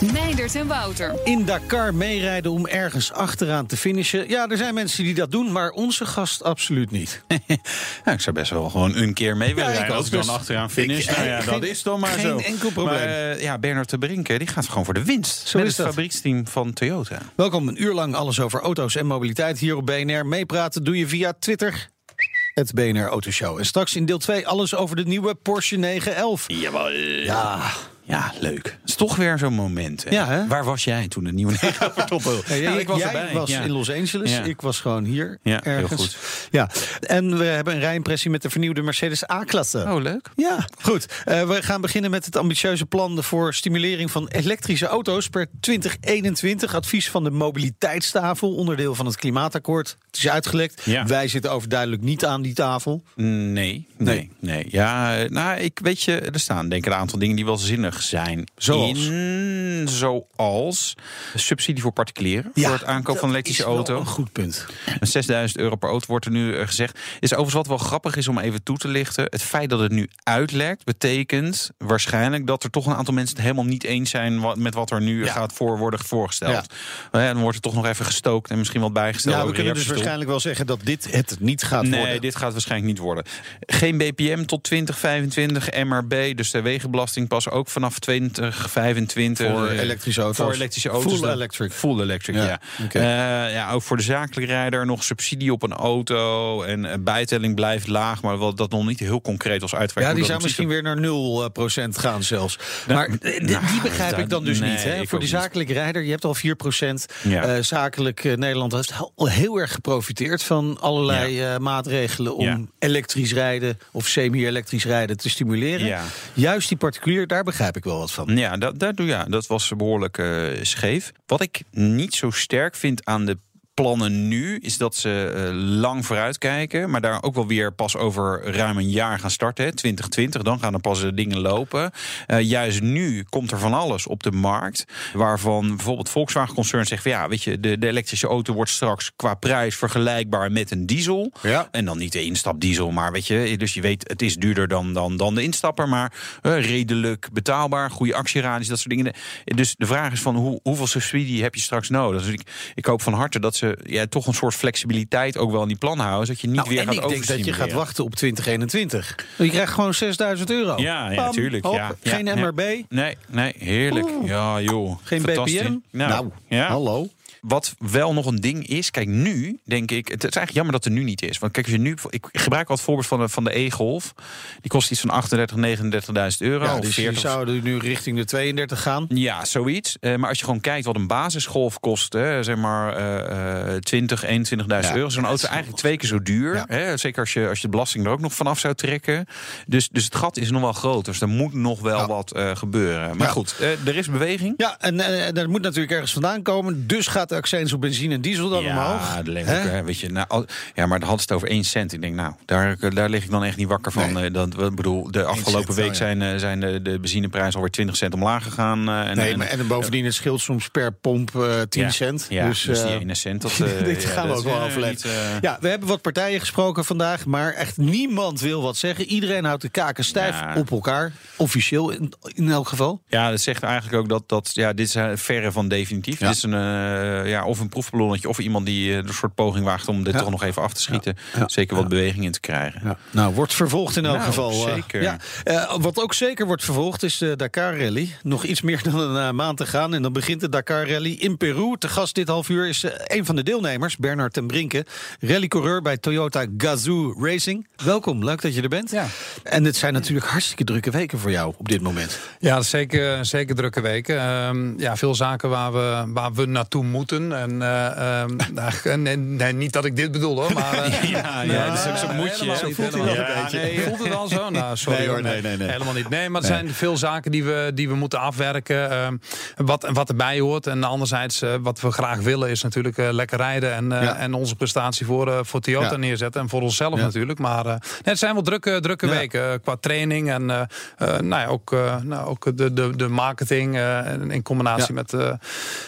Meindert en Wouter. In Dakar meerijden om ergens achteraan te finishen. Ja, er zijn mensen die dat doen, maar onze gast absoluut niet. Ja, ik zou best wel gewoon een keer mee willen Ja, rijden als ik dan dus achteraan finish. ik- nou ja, geen- dat is dan maar geen zo. enkel probleem. Maar eh, ja, Bernard de Brinken die gaat gewoon voor de winst. Zo met is het dat. fabrieksteam van Toyota. Welkom, een uur lang alles over auto's en mobiliteit hier op BNR. Meepraten doe je via Twitter. Het BNR Autoshow. En straks in deel 2 alles over de nieuwe Porsche 911. Jawel. Ja, Ja, leuk. Het is toch weer zo'n moment. Hè? Ja, hè? Waar was jij toen de nieuwe 9 op Ja, Ja, ik was jij erbij. was ja. in Los Angeles, Ja. ik was gewoon hier Ja, heel ergens. goed. Ja, en we hebben een rijimpressie met de vernieuwde Mercedes A-klasse. Oh, leuk. Ja, goed. Eh, we gaan beginnen met het ambitieuze plan voor stimulering van elektrische auto's per 2021. Advies van de mobiliteitstafel, onderdeel van het klimaatakkoord. Het is uitgelekt. Ja. Wij zitten overduidelijk niet aan die tafel. Nee, nee, nee. Ja, eh, nou, ik weet je, er staan denk ik een aantal dingen die wel zinnig zijn. Zoals? In, zoals subsidie voor particulieren voor het aankoop van elektrische auto. een goed punt. En 6000 euro per auto wordt er nu eh, gezegd. Is overigens wat wel grappig is om even toe te lichten. Het feit dat het nu uitlekt, betekent waarschijnlijk dat er toch een aantal mensen het helemaal niet eens zijn met wat er nu Ja. gaat voor worden voorgesteld. Ja, dan wordt er toch nog even gestookt en misschien wat bijgesteld. Ja, we kunnen dus waarschijnlijk wel zeggen dat dit het niet gaat Nee, worden. dit gaat waarschijnlijk niet worden. Geen BPM tot 2025, MRB, dus de wegenbelasting pas ook vanaf 2025. Voor eh, elektrische auto's. Voor elektrische auto's. Full dan- electric. Full electric, Ja, ja. Eh, ja, ook voor de zakelijke rijder nog subsidie op een auto. En eh, bijtelling blijft laag, maar wel dat nog niet heel concreet als uitwerking. Ja, die zou misschien weer naar 0% gaan zelfs. Nou, maar die, nou, die begrijp ik dan dus nee, niet. Hè? Voor die niet. zakelijke rijder, je hebt al 4%. Ja. Eh, zakelijk Nederland heeft al heel erg geprofiteerd van allerlei maatregelen om elektrisch rijden of semi-elektrisch rijden te stimuleren. Juist die particulier, daar begrijp ik wel wat van. Ja, dat, dat, ja, dat was behoorlijk eh, scheef. Wat ik niet zo sterk vind aan de plannen nu is dat ze eh, lang vooruitkijken, maar daar ook wel weer pas over ruim een jaar gaan starten. Hè, 2020, dan gaan er pas de dingen lopen. Eh, juist nu komt er van alles op de markt, waarvan bijvoorbeeld Volkswagen Concern zegt van ja, weet je, de, de elektrische auto wordt straks qua prijs vergelijkbaar met een diesel. Ja. En dan niet de instapdiesel, maar weet je, dus je weet, het is duurder dan, dan, dan de instapper, maar eh, redelijk betaalbaar, goede actieradius, dat soort dingen. Dus de vraag is van hoe, hoeveel subsidie heb je straks nodig? Dus ik, ik hoop van harte dat ze ja, toch een soort flexibiliteit ook wel in die plan houden, zodat je niet Nou, weer en gaat ik denk dat je gaat overstimuleren. wachten op 2021. Je krijgt gewoon 6000 euro. Ja, ja, Bam, tuurlijk. hop, Ja, ja, geen. MRB, Nee, nee, heerlijk. Ja, joh. geen. BPM. Nou, ja. hallo. Wat wel nog een ding is, kijk nu denk ik, het is eigenlijk jammer dat er nu niet is. Want kijk, als je nu, ik gebruik al het voorbeeld van de, van de E-Golf. Die kost iets van 38, 39.000 euro. Ja, dus 40 die zouden nu richting de 32 gaan. Ja, zoiets. Eh, maar als je gewoon kijkt wat een basisgolf kost, hè, zeg maar eh, 20, 21.000 Ja, euro. Zo'n auto eigenlijk twee keer zo duur. Ja. Hè, zeker als je, als je de belasting er ook nog vanaf zou trekken. Dus, dus het gat is nog wel groot. Dus er moet nog wel wat eh, gebeuren. Maar goed, eh, er is beweging. Ja, en dat moet natuurlijk ergens vandaan komen. Dus gaat de accijns op benzine en diesel dan omhoog. ik, Hè? hè, weet je, nou, al- ja, maar dan had het over 1 cent. Ik denk, nou, daar, daar lig ik dan echt niet wakker van. Nee. Eh, dat, bedoel, de afgelopen cent, week ja. zijn, eh, zijn de, de benzineprijzen alweer 20 cent omlaag gegaan. eh, en, Nee, maar en bovendien, het scheelt soms per pomp eh 10 ja, cent. Ja, dus dus, die eh, 1 cent. Dat, dit ja, gaan we ook wel eh, Ja, we hebben wat partijen gesproken vandaag, maar echt niemand wil wat zeggen. Iedereen houdt de kaken stijf Ja. op elkaar. Officieel in, in elk geval. Ja, dat zegt eigenlijk ook dat, dat ja, dit is verre van definitief. Ja. Dit is een, ja, of een proefballonnetje of iemand die eh, een soort poging waagt om dit Ja. toch nog even af te schieten. Ja. Zeker wat beweging in te krijgen. Nou, wordt vervolgd in elk Nou, geval. eh, zeker. ja. Eh, wat ook zeker wordt vervolgd is de Dakar Rally. Nog iets meer dan een eh, maand te gaan. En dan begint de Dakar Rally in Peru. Te gast dit half uur is eh, een van de deelnemers, Bernard ten Brinke. Rallycoureur bij Toyota Gazoo Racing. Welkom, leuk dat je er bent. Ja. En het zijn natuurlijk hartstikke drukke weken voor jou op dit moment. Ja, zeker, zeker drukke weken. Ehm, ja, veel zaken waar we, waar we naartoe moeten. Moeten. En, eh, ehm, nou, nee, nee, niet dat ik dit bedoel hoor. Maar, eh, Ja, ja, dat is ook zo'n moedje. helemaal Zo voelt helemaal. Nee, het wel zo? Nou, sorry. Nee, hoor, nee, nee, nee. Helemaal niet. Nee, maar er zijn veel zaken die we, die we moeten afwerken. ehm, wat, wat erbij hoort. En anderzijds, eh, wat we graag willen, is natuurlijk eh, lekker rijden. En, eh, Ja. en onze prestatie voor, eh, voor Toyota Ja. neerzetten. En voor onszelf Ja. natuurlijk. Maar eh, nee, het zijn wel drukke, drukke weken eh, qua training. En eh, eh, nou ja, ook, eh, nou, ook de, de, de marketing eh, en in combinatie met eh,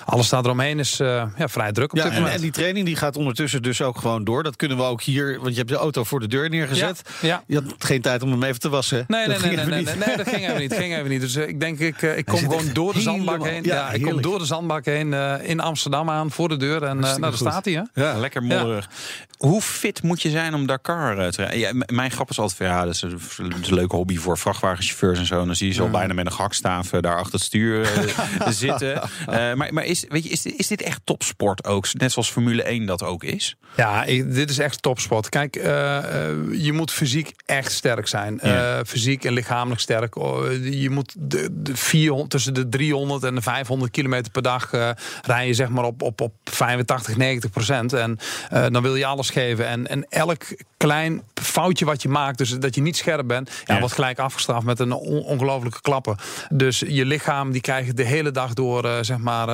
alles daar eromheen is eh, ja, vrij druk op Ja, dit en, moment. en die training die gaat ondertussen dus ook gewoon door. Dat kunnen we ook hier, want je hebt de auto voor de deur neergezet. Ja, ja. Je had geen tijd om hem even te wassen. Nee, nee, Dat nee, ging nee, even nee, niet. nee, dat ging even niet. Ging even niet. Dus eh, ik denk, ik, eh, ik kom gewoon door de zandbak heen. ja, Ja, ik kom door de zandbak heen eh, in Amsterdam aan voor de deur. En eh, nou, daar goed. staat hij. Hè? Ja, Lekker modderig. Hoe fit moet je zijn om Dakar eh, te rijden? Mijn grap is altijd ja, dat is, een, leuke hobby voor vrachtwagenchauffeurs en zo. En dan zie je ze al bijna met een gakstaaf eh, daar achter het stuur eh, zitten. Eh, maar maar is, weet je, is, dit- is dit echt topsport ook? Net zoals Formule 1 dat ook is? Ja, ik- dit is echt topsport. Kijk, eh, eh, je moet fysiek echt sterk zijn. Ja. Eh, fysiek en lichamelijk sterk. Oh, Je moet de, de 400, tussen de 300 en de 500 kilometer per dag eh, rijden, zeg maar op, op, op 85, 90 procent. En dan wil je alles geven. En, en elk klein foutje wat je maakt, dus dat je niet scherp bent, ja, Ja. wordt gelijk afgestraft met een on- ongelofelijke klappen. Dus je lichaam die krijgt de hele dag door zeg maar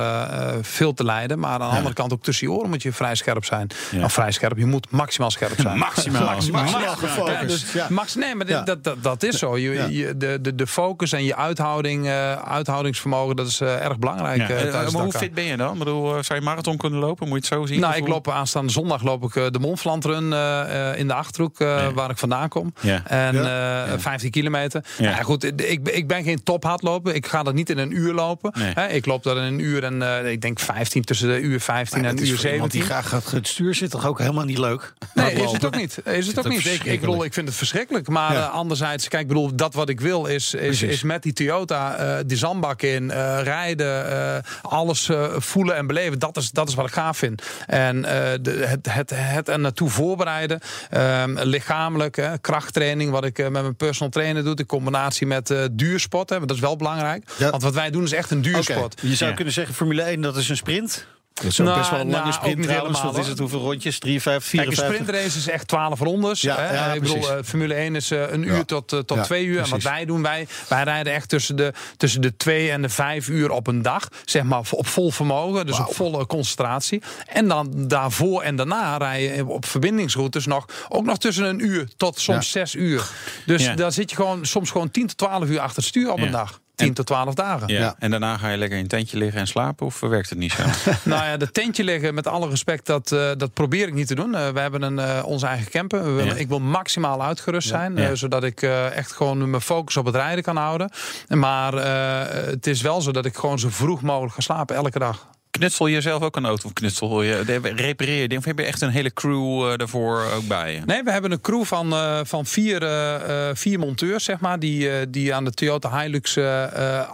veel te lijden. Maar aan de andere kant ook tussen je oren moet je vrij scherp zijn. Of vrij scherp, je moet maximaal scherp zijn. Maximaal. Maximaal gefocust. dus Ja. Max, nee, maar dit- dat, dat, dat is zo. Je, Ja. je, de, de, de focus en je uithouding, eh, uithoudingsvermogen, dat is eh, erg belangrijk. Ja. eh, maar hoe fit ben je dan? Ik bedoel, eh, zou je marathon kunnen lopen? Moet je het zo zien? Nou, ik loop aanstaande zondag loop ik de Mont Run eh, eh, in de Achterhoek, eh, waar ik vandaan kom. Ja. En Ja. eh, 15 kilometer. Ja. Ja. goed, ik, ik ben geen tophardloper. Ik ga dat niet in een uur lopen. Ik loop dat in een uur en eh, ik denk 15 tussen de uur 15 Maar en uur voor iemand 17. die graag gaat het stuur zit toch ook helemaal niet leuk? Nee, is het ook niet. Is het ook ook niet. Ik, bedoel, ik vind het verschrikkelijk. Maar Ja. eh, anderzijds, kijk, ik bedoel, dat wat ik wil is, is, is met die Toyota eh, die zandbak in, eh, rijden, eh, alles eh, voelen en beleven. Dat is, dat is wat ik gaaf vind. En eh, de, het, het, het er naartoe voorbereiden, ehm, lichamelijk, krachttraining, wat ik eh, met mijn personal trainer doe, in combinatie met eh, duursport. Hè, dat is wel belangrijk. Ja. Want wat wij doen is echt een duursport. Je zou Ja. kunnen zeggen Formule 1 dat is een sprint. Dat is ook Nou, best wel een lange nou, sprint trouwens. helemaal, Wat is het? Hoeveel rondjes? 53, Kijk, een 54? sprintrace is echt 12 rondes. Ja, hè. ja, ik bedoel, eh, Formule 1 is eh, een uur Ja. tot, eh, tot Ja, twee uur. En wat wij doen, wij, wij rijden echt tussen de, tussen de twee en de vijf uur op een dag. Zeg maar op vol vermogen, dus op volle concentratie. En dan daarvoor en daarna rijden op verbindingsroutes nog, ook nog tussen een uur tot soms zes uur. Dus daar zit je gewoon soms gewoon 10 tot 12 uur achter het stuur op een dag. 10 tot 12 dagen. Ja. Ja. En daarna ga je lekker in een tentje liggen en slapen? Of werkt het niet zo? Nou ja, de tentje liggen, met alle respect, dat, eh, dat probeer ik niet te doen. Eh, we hebben een, eh, onze eigen camper. We willen- Ja. Ik wil maximaal uitgerust zijn, Ja. eh, zodat ik eh, echt gewoon mijn focus op het rijden kan houden. Maar eh, het is wel zo dat ik gewoon zo vroeg mogelijk ga slapen, elke dag. Knutsel je zelf ook een auto? Of knutsel je, repareer je ding? Of heb je echt een hele crew eh, daarvoor ook bij je? Nee, we hebben een crew van, eh, van vier, eh, eh, vier monteurs, zeg maar, die, eh, die aan de Toyota Hilux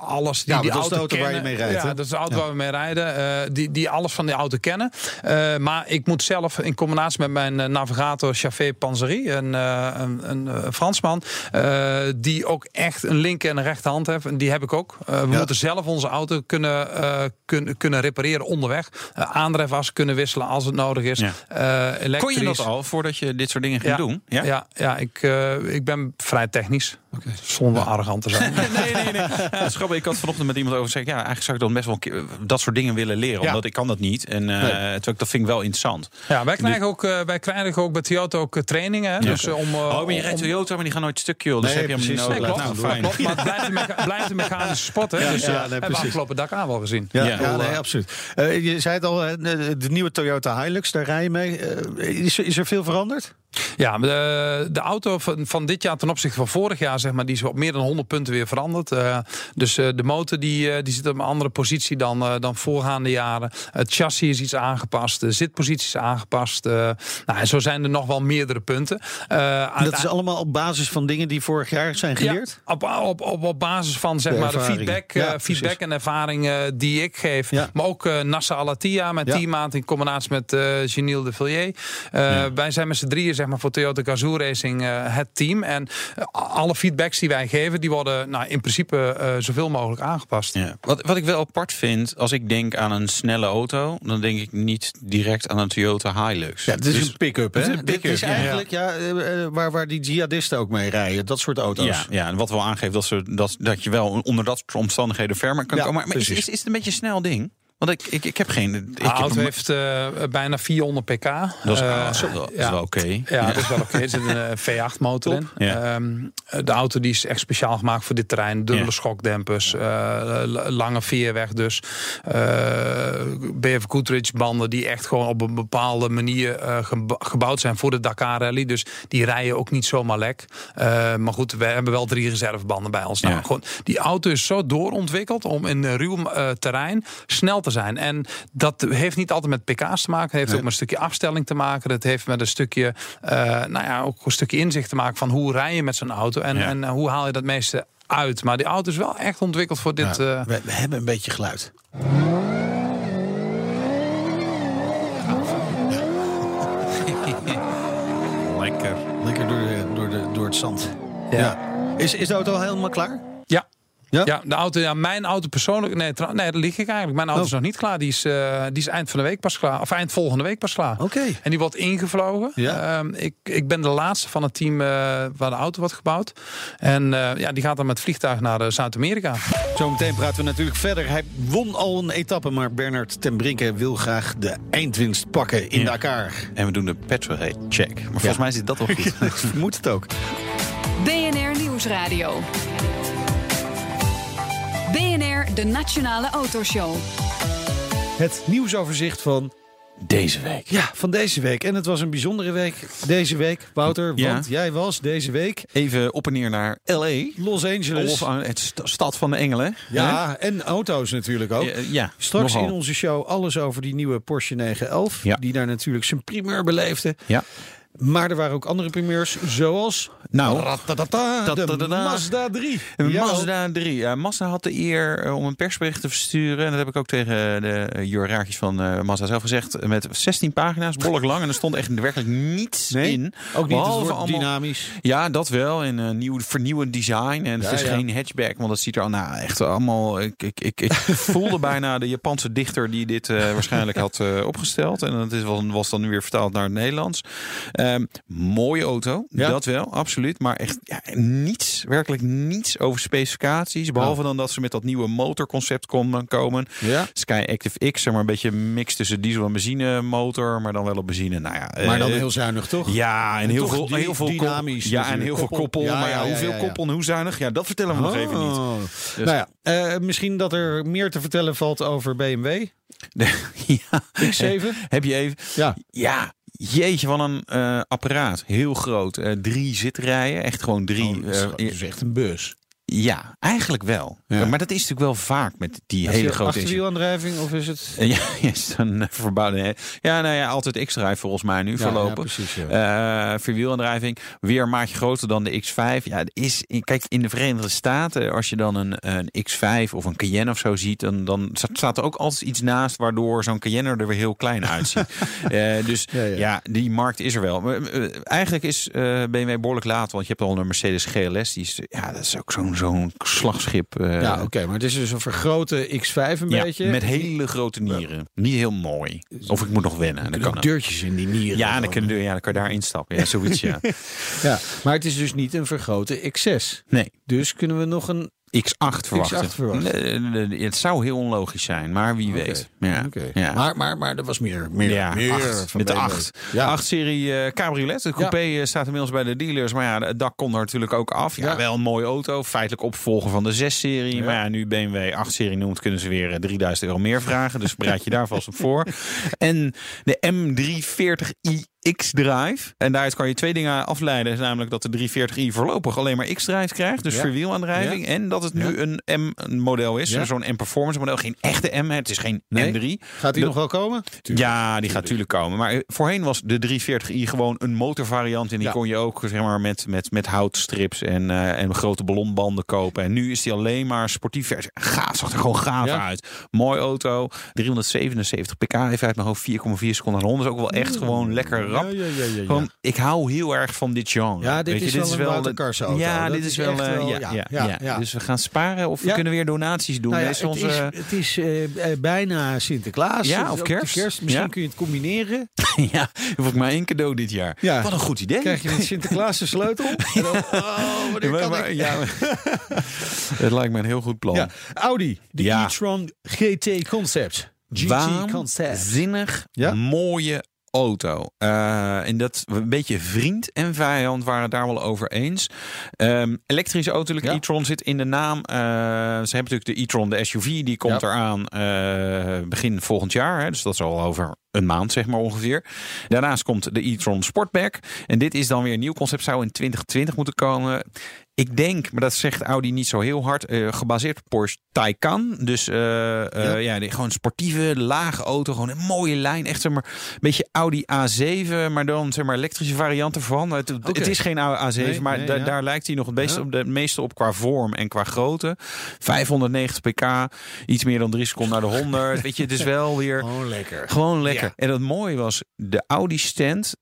alles. Die, Ja, die dat is de auto waar je kennen. mee rijdt, Ja, dat is de auto Ja. waar we mee rijden. eh, die, die alles van die auto kennen. Eh, maar ik moet zelf in combinatie met mijn navigator Chavé Panzerie, een, eh, een, een, Fransman, eh, die ook echt een linker en een rechterhand heeft. En die heb ik ook. Eh, we Ja. moeten zelf onze auto kunnen, eh, kunnen, kunnen repareren onderweg. Uh, aandrijfas kunnen wisselen als het nodig is. Ja. Eh, Kon je dat al voordat je dit soort dingen ging Ja. doen? Ja, ja, ik, eh, ik ben vrij technisch. Zonder arrogant te zijn. nee, nee, nee. Ja, grappig. Ik had vanochtend met iemand over gezegd... ja, eigenlijk zou ik dan best wel een keer dat soort dingen willen leren. Ja. Omdat ik kan dat niet. En eh, Nee. dat vind ik wel interessant. Ja, wij krijgen ook, eh, wij krijgen ook bij Toyota ook eh, trainingen. Hè? Dus, eh, om, eh, oh, maar je rijdt om- Toyota, maar die gaan nooit stuk, joh. Dus Nee, heb je hem niet precies. nodig. Nee, klopt, Nou, fijn. klopt, maar het blijft een, mecha- blijft een mechanische sport. Hè? Ja, dus, ja, eh, nee, hebben we precies. afgelopen Dakar wel gezien. Ja, Ja. ja. nee, absoluut. Eh, je zei het al, de, de nieuwe Toyota Hilux, daar rij je mee. Eh, is, er- is er veel veranderd? Ja, de, de auto van, van dit jaar ten opzichte van vorig jaar, zeg maar, die is op meer dan 100 punten weer veranderd. Eh, dus eh, de motor die, eh, die zit op een andere positie dan, eh, dan voorgaande jaren. Het chassis is iets aangepast, de zitpositie is aangepast. eh, nou, en zo zijn er nog wel meerdere punten. Eh, En dat is allemaal op basis van dingen die vorig jaar zijn geleerd? Ja, op, op, op, op basis van zeg De maar, de feedback, Ja, eh, feedback en ervaring eh, die ik geef. Ja. Maar ook eh Nassa Alatia, mijn Ja. teammaat in combinatie met eh Geniel de Villiers. Eh, Wij zijn met z'n drieën zeg zeg maar, voor Toyota Gazoo Racing eh, het team. En eh, alle feedbacks die wij geven, die worden nou, in principe eh, zoveel mogelijk aangepast. Ja. Wat, wat ik wel apart vind, als ik denk aan een snelle auto, dan denk ik niet direct aan een Toyota Hilux. Ja, het is Dus- een pick-up, hè? Het is een Dit is eigenlijk ja. eh, eh, waar, waar die jihadisten ook mee rijden. Dat soort auto's. Ja, ja, en wat wel aangeeft dat, ze, dat, dat je wel onder dat soort omstandigheden ver kan Ja, komen. Maar is, is, is het een beetje een snel ding? Want ik, ik, ik heb geen... Ik De auto hem- heeft eh, bijna 400 pk. Dat is, Eh, ah, zo, dat is ja. wel oké. Ja, dat is wel oké. Er zit een eh, V8 motor in. Ja. Ehm, de auto die is echt speciaal gemaakt voor dit terrein. Dubbele Ja. schokdempers, lange veerweg dus. BF Goodrich banden die echt gewoon op een bepaalde manier gebouwd zijn voor de Dakar Rally. Dus die rijden ook niet zomaar lek. Maar goed, we hebben wel drie reservebanden bij ons. Nou, gewoon, die auto is zo doorontwikkeld om in een ruw terrein snel te zijn. En dat heeft niet altijd met pk's te maken. Het heeft ook met een stukje afstelling te maken. Het heeft met een stukje, eh, nou ja, ook een stukje inzicht te maken van hoe rij je met zo'n auto en, Ja. en eh, hoe haal je dat meeste uit. Maar die auto is wel echt ontwikkeld voor dit. Eh, we, we hebben een beetje geluid. Lekker. Lekker door, de, door, de, door het zand. Ja. Is, is de auto al helemaal klaar? ja. Ja? Ja, de auto, ja, mijn auto persoonlijk. Nee, nee, daar lig ik eigenlijk. Mijn auto Oh. is nog niet klaar. Die is, eh, die is eind van de week pas klaar. Of eind volgende week pas klaar. Oké. En die wordt ingevlogen. Ja. Ehm, ik, ik ben de laatste van het team eh, waar de auto wordt gebouwd. En eh, ja, die gaat dan met vliegtuig naar Zuid-Amerika. Zometeen praten we natuurlijk verder. Hij won al een etappe, maar Bernard ten Brinke wil graag de eindwinst pakken in Ja. Dakar. En we doen de petrolhead check. Maar volgens mij zit dat wel goed. Ik vermoed het ook. BNR Nieuwsradio. BNR, de Nationale Autoshow. Het nieuwsoverzicht van, Deze week. ja, van deze week. En het was een bijzondere week deze week. Wouter, Ja. want jij was deze week Even op en neer naar L.A. Los Angeles. Of aan het st- stad van de engelen. ja, en auto's natuurlijk ook. Ja, ja, Straks nogal. in onze show alles over die nieuwe Porsche 911. Ja. Die daar natuurlijk zijn primeur beleefde. Ja. Maar er waren ook andere primeurs, zoals... Nou, de. Mazda 3. Een Jawel. Mazda 3. Ja, Mazda had de eer eh, om een persbericht te versturen. En dat heb ik ook tegen de uh, juraatjes van eh, Mazda zelf gezegd. Met 16 pagina's, behoorlijk lang. En er stond echt werkelijk niets Nee, in. Ook niet Behalve allemaal- dynamisch. Ja, dat wel. En een nieuw, vernieuwend design. En het Ja, is ja. geen hatchback, want dat ziet er al nou, echt allemaal. Ik, ik, ik, ik voelde bijna de Japanse dichter die dit eh, waarschijnlijk had eh, opgesteld. En dat is, was, was dan nu weer vertaald naar het Nederlands. Ehm, mooie auto, Ja. dat wel, absoluut. Maar echt ja, niets, werkelijk niets over specificaties. Behalve dan dat ze met dat nieuwe motorconcept komen. komen. Ja. Sky Active X, zeg maar een beetje mix tussen diesel en benzine motor, maar dan wel op benzine. Nou ja, Maar dan eh, heel zuinig, toch? ja, en En heel veel, heel veel kop- dynamisch Ja, en natuurlijk. heel veel Koppel. maar ja, hoeveel koppel en hoe zuinig? Ja, dat vertellen we nog even niet. Oh. Dus- Nou ja, eh, misschien dat er meer te vertellen valt over BMW. ja. X7. Heb je even? Ja. Ja, jeetje, van een eh, apparaat. Heel groot. Eh, drie zitrijen. Echt gewoon drie. Oh, dat is, eh, gewoon- dat is echt een bus. Ja, eigenlijk wel. Ja. Maar dat is natuurlijk wel vaak met die Is hele het grote achterwielaandrijving of is het... Ja, is een verbouwde. Ja, nou ja, altijd X-drive volgens mij nu Ja, voorlopig. ja, precies, ja. Eh, vierwielaandrijving. Weer een maatje groter dan de X5. Ja, het is, kijk, in de Verenigde Staten, als je dan een, een X5 of een Cayenne of zo ziet, dan, dan staat er ook altijd iets naast waardoor zo'n Cayenne er weer heel klein uitziet. Eh, dus Ja, ja, ja. die markt is er wel. Maar, eh, eigenlijk is eh, BMW behoorlijk laat, want je hebt al een Mercedes GLS. Die is, ja, dat is ook zo'n zo'n slagschip. eh, ja, oké, maar het is dus een vergrote X5 een ja, beetje. met hele grote nieren. Niet heel mooi. Of ik moet nog wennen. Er kan deurtjes in die nieren. Ja, dan, je, ja, dan kan je daar instappen. Ja, zoiets, ja. Ja, maar het is dus niet een vergrote X6. Nee, Dus kunnen we nog een... X8 verwachten. X8 verwachten. Nee, Het zou heel onlogisch zijn, maar wie weet. Ja. Maar, maar, maar er was meer. meer, ja, meer acht, van met de BMW. 8. Ja. 8-serie eh, cabriolet. De coupé eh, staat inmiddels bij de dealers. Maar ja, het dak kon er natuurlijk ook af. Ja, wel een mooie auto. Feitelijk opvolger van de 6-serie. Maar ja, nu BMW 8-serie noemt, kunnen ze weer eh, 3000 euro meer vragen. Dus bereid je daar vast op voor. En de M340i X-Drive. En daaruit kan je twee dingen afleiden. Is namelijk dat de 340i voorlopig alleen maar X-Drive krijgt. Dus Ja. verwielaandrijving. En dat het nu Ja. een M-model is. Zo'n M-performance model. Geen echte M. Het is geen Nee. M3. Gaat die De- nog wel komen? Ja, die gaat natuurlijk komen. Maar eh, voorheen was de 340i gewoon een motorvariant. En die kon je ook zeg maar, met, met, met houtstrips en, eh, en grote ballonbanden kopen. En nu is die alleen maar sportief versie. Gaaf, zag er gewoon gaaf uit. Mooi auto. 377 pk heeft uit mijn hoofd 4,4 seconden aan de 100. is ook wel echt gewoon lekker rap. Ja, ja, ja. Gewoon, ik hou heel erg van dit genre. Ja, dit Weet je, is wel auto. Ja, dit is, is wel, eh, ja, ja, ja. Dus we gaan sparen of we kunnen weer donaties doen. Nou ja, is het, onze, is, het is eh, eh, bijna Sinterklaas. Ja, Het is of de kerst. Misschien kun je het combineren. ja, hoef ik maar één cadeau dit jaar. Ja. Wat een goed idee. Krijg je een Sinterklaas de sleutel. Dan, oh, Ja, kan maar- ik? ja, maar- het lijkt me een heel goed plan. Ja, Audi, de e-tron GT Concept. GT Concept. Waanzinnig Ja? mooie auto. Eh, en dat een beetje vriend en vijand waren daar wel over eens. Ehm, elektrische auto, de Ja. e-tron zit in de naam. Eh, ze hebben natuurlijk de e-tron, de SUV, die komt Ja. eraan eh, begin volgend jaar. Hè, dus dat is al over een maand, zeg maar ongeveer. Daarnaast komt de e-tron Sportback. En dit is dan weer een nieuw concept, zou in 2020 moeten komen. Ik denk, maar dat zegt Audi niet zo heel hard, eh, gebaseerd op Porsche Taycan. Dus eh, eh, ja. die, gewoon sportieve, lage auto, gewoon een mooie lijn. Echt zeg maar, een beetje Audi A7, maar dan zeg maar elektrische variant ervan. Het, het is geen A7, Nee, maar nee, da- ja. daar lijkt hij nog het meeste Ja. op, de meeste op qua vorm en qua grootte. 590 pk, iets meer dan drie seconden naar de 100. Weet je, het is wel weer... Oh, lekker. Gewoon lekker. En het mooie was, de Audi stand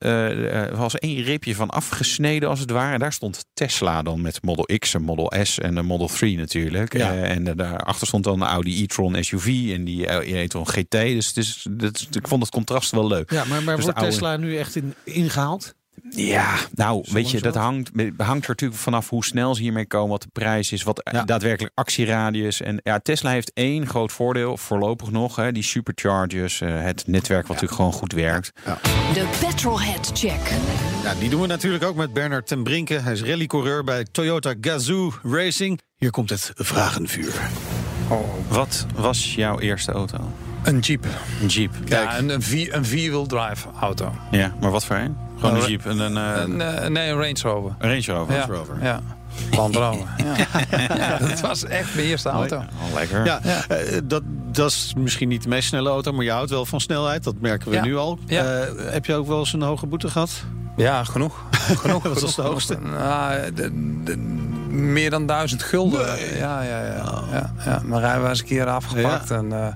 was één ripje van afgesneden als het ware. En daar stond Tesla dan met Model X en Model S en de Model 3 natuurlijk. Ja. Eh, en eh, daarachter stond dan de Audi e-tron SUV en die eh, e-tron GT. Dus het is, dat is- ik vond het contrast wel leuk. Ja, maar, maar Dus wordt oude- Tesla nu echt in, ingehaald? Ja, nou, weet je, dat hangt, hangt er natuurlijk vanaf hoe snel ze hiermee komen, wat de prijs is, wat Ja. daadwerkelijk actieradius. En ja, Tesla heeft één groot voordeel, voorlopig nog, hè, die superchargers, eh, het netwerk wat natuurlijk gewoon goed werkt. De Petrolhead Check. Ja, die doen we natuurlijk ook met Bernard ten Brinke. Hij is rallycoureur bij Toyota Gazoo Racing. Hier komt het vragenvuur. Wat was jouw eerste auto? Een Jeep. Een Jeep. Ja, een, een, vier, een vierwiel drive auto. Ja, maar wat voor een? Gewoon een Jeep en een, eh, Een, eh, nee, een Range Rover. een Range Rover. Ja, Rover. ja. Land. Ja. ja, dat was echt mijn eerste auto. Oh, lekker. Ja, eh, dat, dat is misschien niet de meest snelle auto, maar je houdt wel van snelheid. Dat merken we Ja. nu al. Ja. Eh, heb je ook wel eens een hoge boete gehad? Ja, genoeg. genoeg Wat was genoeg, de hoogste? Nou, de- de- meer dan duizend gulden. Ja, ja, ja. ja, ja. Mijn rijbewijs een keer afgepakt. En, eh,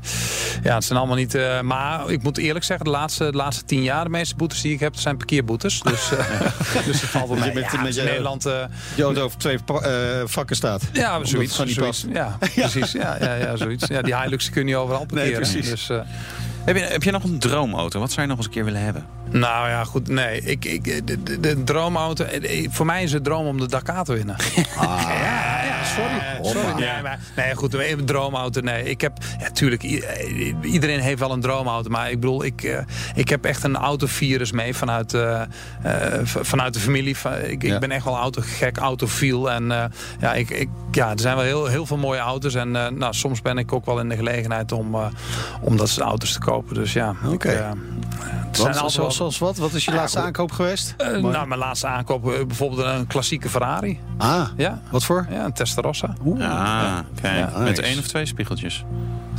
ja, het zijn allemaal niet... eh, maar ik moet eerlijk zeggen, de laatste, de laatste tien jaar... de meeste boetes die ik heb, zijn parkeerboetes. Dus, eh, dus het valt wel mee. met- Ja, met je- in Nederland... eh, Je auto over twee eh, vakken staat. ja, zoiets. zoiets. Ja, precies. Ja, ja, ja, zoiets. Ja, die Hilux kun je niet overal parkeren. precies. Dus, eh, Heb, je, heb je nog een droomauto? Wat zou je nog eens een keer willen hebben? Nou ja, goed. Nee, ik, ik, de, de, de droomauto. eh, eh, Voor mij is het droom om de Dakar te winnen. ja, ja, sorry. sorry. Nee, maar, nee, goed. Een droomauto. Nee, ik heb. Ja, tuurlijk. i- eh, Iedereen heeft wel een droomauto. Maar ik bedoel, ik, ik heb echt een autovirus mee vanuit, vanuit de familie. Ik, Ja. ik ben echt wel autogek, autofiel. En ja, ik, ik, ja, er zijn wel heel, heel veel mooie auto's. En nou, soms ben ik ook wel in de gelegenheid om, om dat soort auto's te kopen. Dus ja. Oké. het zijn altijd wel- zoals wat? Wat is je laatste goed. aankoop geweest? eh, nou, mijn laatste aankoop, eh, bijvoorbeeld een klassieke Ferrari. ah, Ja, wat voor? ja een Testarossa. Ah, kijk. Ja. Met één of twee spiegeltjes?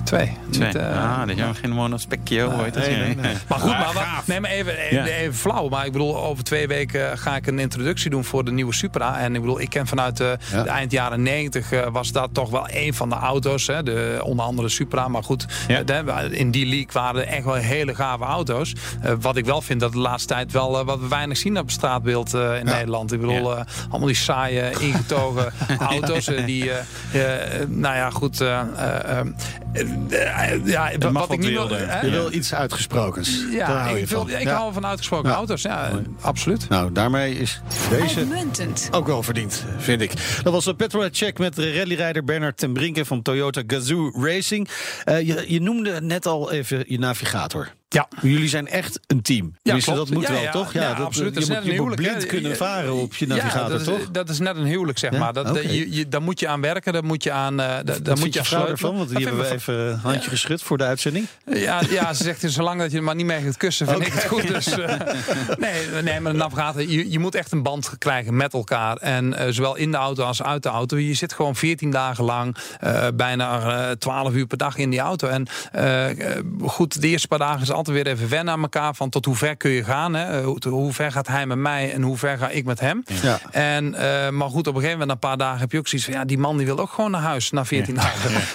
Twee. Twee. Niet, eh, ah, dat jij geen monospecchio, hoe heet dat? nee, nee, nee. Maar goed, maar wat, nee, maar even, even, Ja. even flauw. Maar ik bedoel, over twee weken ga ik een introductie doen voor de nieuwe Supra. En ik bedoel, ik ken vanuit de, Ja. de eind jaren 90 eh, was dat toch wel een van de auto's. Hè, de, onder andere Supra. Maar goed, Ja. eh, de- in die league waren er echt wel hele gave auto's. Eh, wat ik wel vind dat de laatste tijd wel wat we weinig zien op het straatbeeld eh, in Nederland. Ik bedoel, eh, allemaal die saaie, ingetogen auto's. die, nou ja, goed. Eh, eh, eh, eh, ja, wat, mag ik wat niet wil. hè? Je wil iets uitgesprokens. Daar hou je ik, wil, van. ik Ja. hou van uitgesproken Ja. auto's. Ja, absoluut. Nou, daarmee is deze Uitmuntend. ook wel verdiend, vind ik. Dat was de Petrolhead Check met de rallyrijder Bernard ten Brinke van Toyota Gazoo Racing. Eh, je, je noemde net al even je navigator. Ja. Jullie zijn echt een team. Tenminste, klopt. dat moet Ja, wel, ja. toch? Ja, dat, absoluut. Je Dat is moet, net je moet blind kunnen Je- varen op je navigator, ja, dat is, toch? Dat is net een huwelijk, zeg Ja? maar. Dat, je, je, daar moet je aan werken, daar moet je aan, eh, daar, daar Wat moet je je vrouw ervan? Want die Dat hebben we even een handje geschud voor de uitzending. Ja, ja, ze zegt zolang dat je er maar niet mee gaat kussen, vind ik het goed. Dus, eh, nee, nee, maar een navigator, je, je moet echt een band krijgen met elkaar. En eh, zowel in de auto als uit de auto. Je zit gewoon 14 dagen lang, eh, bijna eh 12 uur per dag in die auto. En eh, eh, goed, de eerste paar dagen is altijd weer even wennen aan elkaar. Van tot hoe ver kun je gaan. Hè? Hoe, hoe ver gaat hij met mij en hoe ver ga ik met hem. Ja. En, eh, maar goed, op een gegeven moment, na een paar dagen heb je ook zoiets van... ja, die man die wil ook gewoon naar huis na 14 dagen.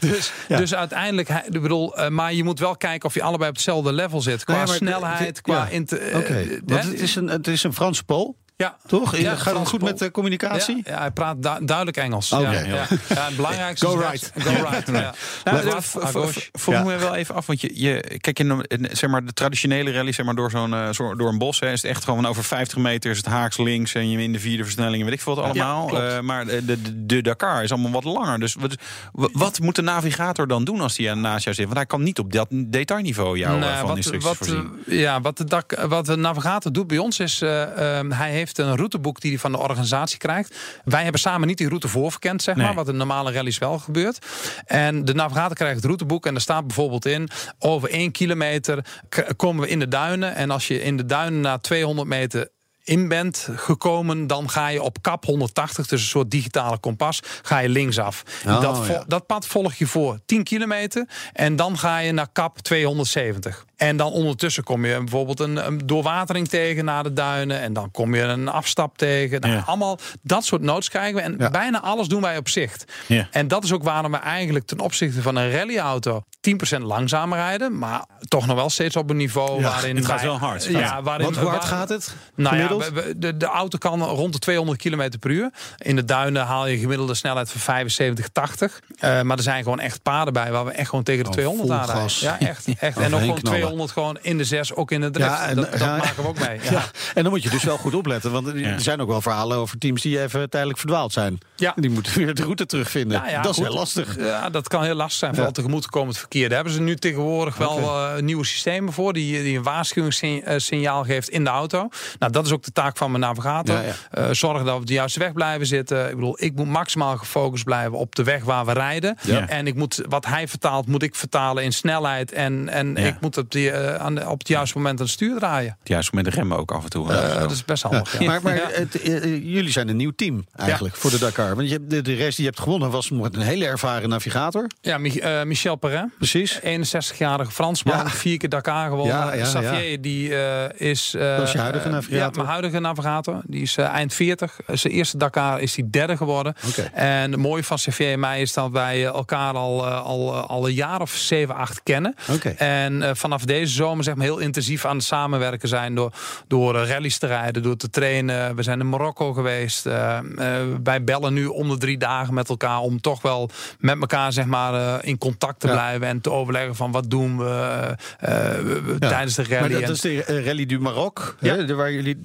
Dus, dus uiteindelijk, ik bedoel, eh, maar je moet wel kijken of je allebei op hetzelfde level zit. Qua Nee, snelheid, qua... Inter- eh, Oké, eh, want het is een, het is een Franse Pool, ja. toch? Ja, Gaat het goed met de communicatie? Ja, ja, hij praat du- duidelijk Engels. Oké. ja, ja. Ja, het belangrijkste Go is right. Go right. Ja. Nou, Ja. me wel even af, want je, je kijk in een- zeg maar de traditionele rally, zeg maar door zo'n eh, zo- door een bos, hè, is het echt gewoon over 50 meter is het haaks links en je in de vierde versnelling, weet ik veel wat allemaal. Eh, maar de, de, de Dakar is allemaal wat langer. Dus wat, wat moet de navigator dan doen als hij naast jou zit? Want hij kan niet op dat detailniveau jou eh, Nou, van wat, instructies wat, voorzien. eh, ja, wat de, dak, wat de navigator doet bij ons is, eh, ehm, hij heeft een routeboek die hij van de organisatie krijgt. Wij hebben samen niet die route voorverkend, zeg maar, Nee. wat in normale rallies wel gebeurt. En de navigator krijgt het routeboek en er staat bijvoorbeeld in, over één kilometer komen we in de duinen. En als je in de duinen na 200 meter in bent gekomen, dan ga je op kap 180, dus een soort digitale kompas, ga je linksaf. Oh, dat, ja. dat pad volg je voor 10 kilometer en dan ga je naar kap 270. En dan ondertussen kom je bijvoorbeeld een, een doorwatering tegen naar de duinen. En dan kom je een afstap tegen. Nou, Ja. Allemaal dat soort notes krijgen we. En Ja. bijna alles doen wij op zicht. Ja. En dat is ook waarom we eigenlijk ten opzichte van een rallyauto 10% langzamer rijden. Maar toch nog wel steeds op een niveau Ja, waarin het gaat wij- wel hard. Ja, waarin, hard gaat het? nou ja, gemiddeld? we- we- de, de auto kan rond de 200 km per uur. In de duinen haal je gemiddelde snelheid van 75, 80. Eh, maar er zijn gewoon echt paden bij waar we echt gewoon tegen de Oh, 200 vol aanrijden. Ja, echt. echt. En ook gewoon knallen. 200 gewoon in de 6, ook in de drift. Ja, en- dat dat ja. maken we ook mee. Ja. Ja, en dan moet je dus wel goed opletten. Want er zijn ook wel verhalen over teams die even tijdelijk verdwaald zijn. Ja. Die moeten weer de route terugvinden. Ja, ja, dat is goed. heel lastig. Ja, dat kan heel lastig zijn. Vooral Ja. tegemoetkomend verkeer. Daar hebben ze nu tegenwoordig wel eh, nieuwe systemen voor. Die, die een waarschuwingssignaal geeft in de auto. Nou, dat is ook de taak van mijn navigator. Ja, ja. Eh, zorgen dat we op de juiste weg blijven zitten. Ik bedoel, ik moet maximaal gefocust blijven op de weg waar we rijden. Ja. En ik moet, wat hij vertaalt, moet ik vertalen in snelheid. En, en Ja. ik moet op, die, eh, aan de, op het juiste moment aan het stuur draaien. Juist met de remmen ook af en toe. Eh, dat is best handig. Ja. Maar, maar Ja. het, eh, jullie zijn een nieuw team eigenlijk voor de Dakar. Want je, hebt- de, de race die je hebt gewonnen was met een hele ervaren navigator. Ja, Mi- Michel Perrin. Precies. 61-jarige Fransman, Ja. vier keer Dakar gewonnen. Ja, ja, Xavier, die eh, is... eh, Dat is je huidige navigator? ja, mijn huidige navigator. Die is eind 40. Eh, Zijn eerste Dakar is hij derde geworden. Oké. En het mooie van Xavier en mij is dat wij elkaar al, al, al een jaar of 7, 8 kennen. Oké. En eh, vanaf deze zomer zeg maar heel intensief aan het samenwerken zijn door, door eh, rallies te rijden, door te trainen. We zijn in Marokko geweest. Eh, eh, wij bellen nu om de drie dagen met elkaar om toch wel met elkaar zeg maar, in contact te Ja. blijven en te overleggen van wat doen we Ja. tijdens de Maar rally. dat, En- dat is de Rally du Maroc. Ja. Hè, waar jullie,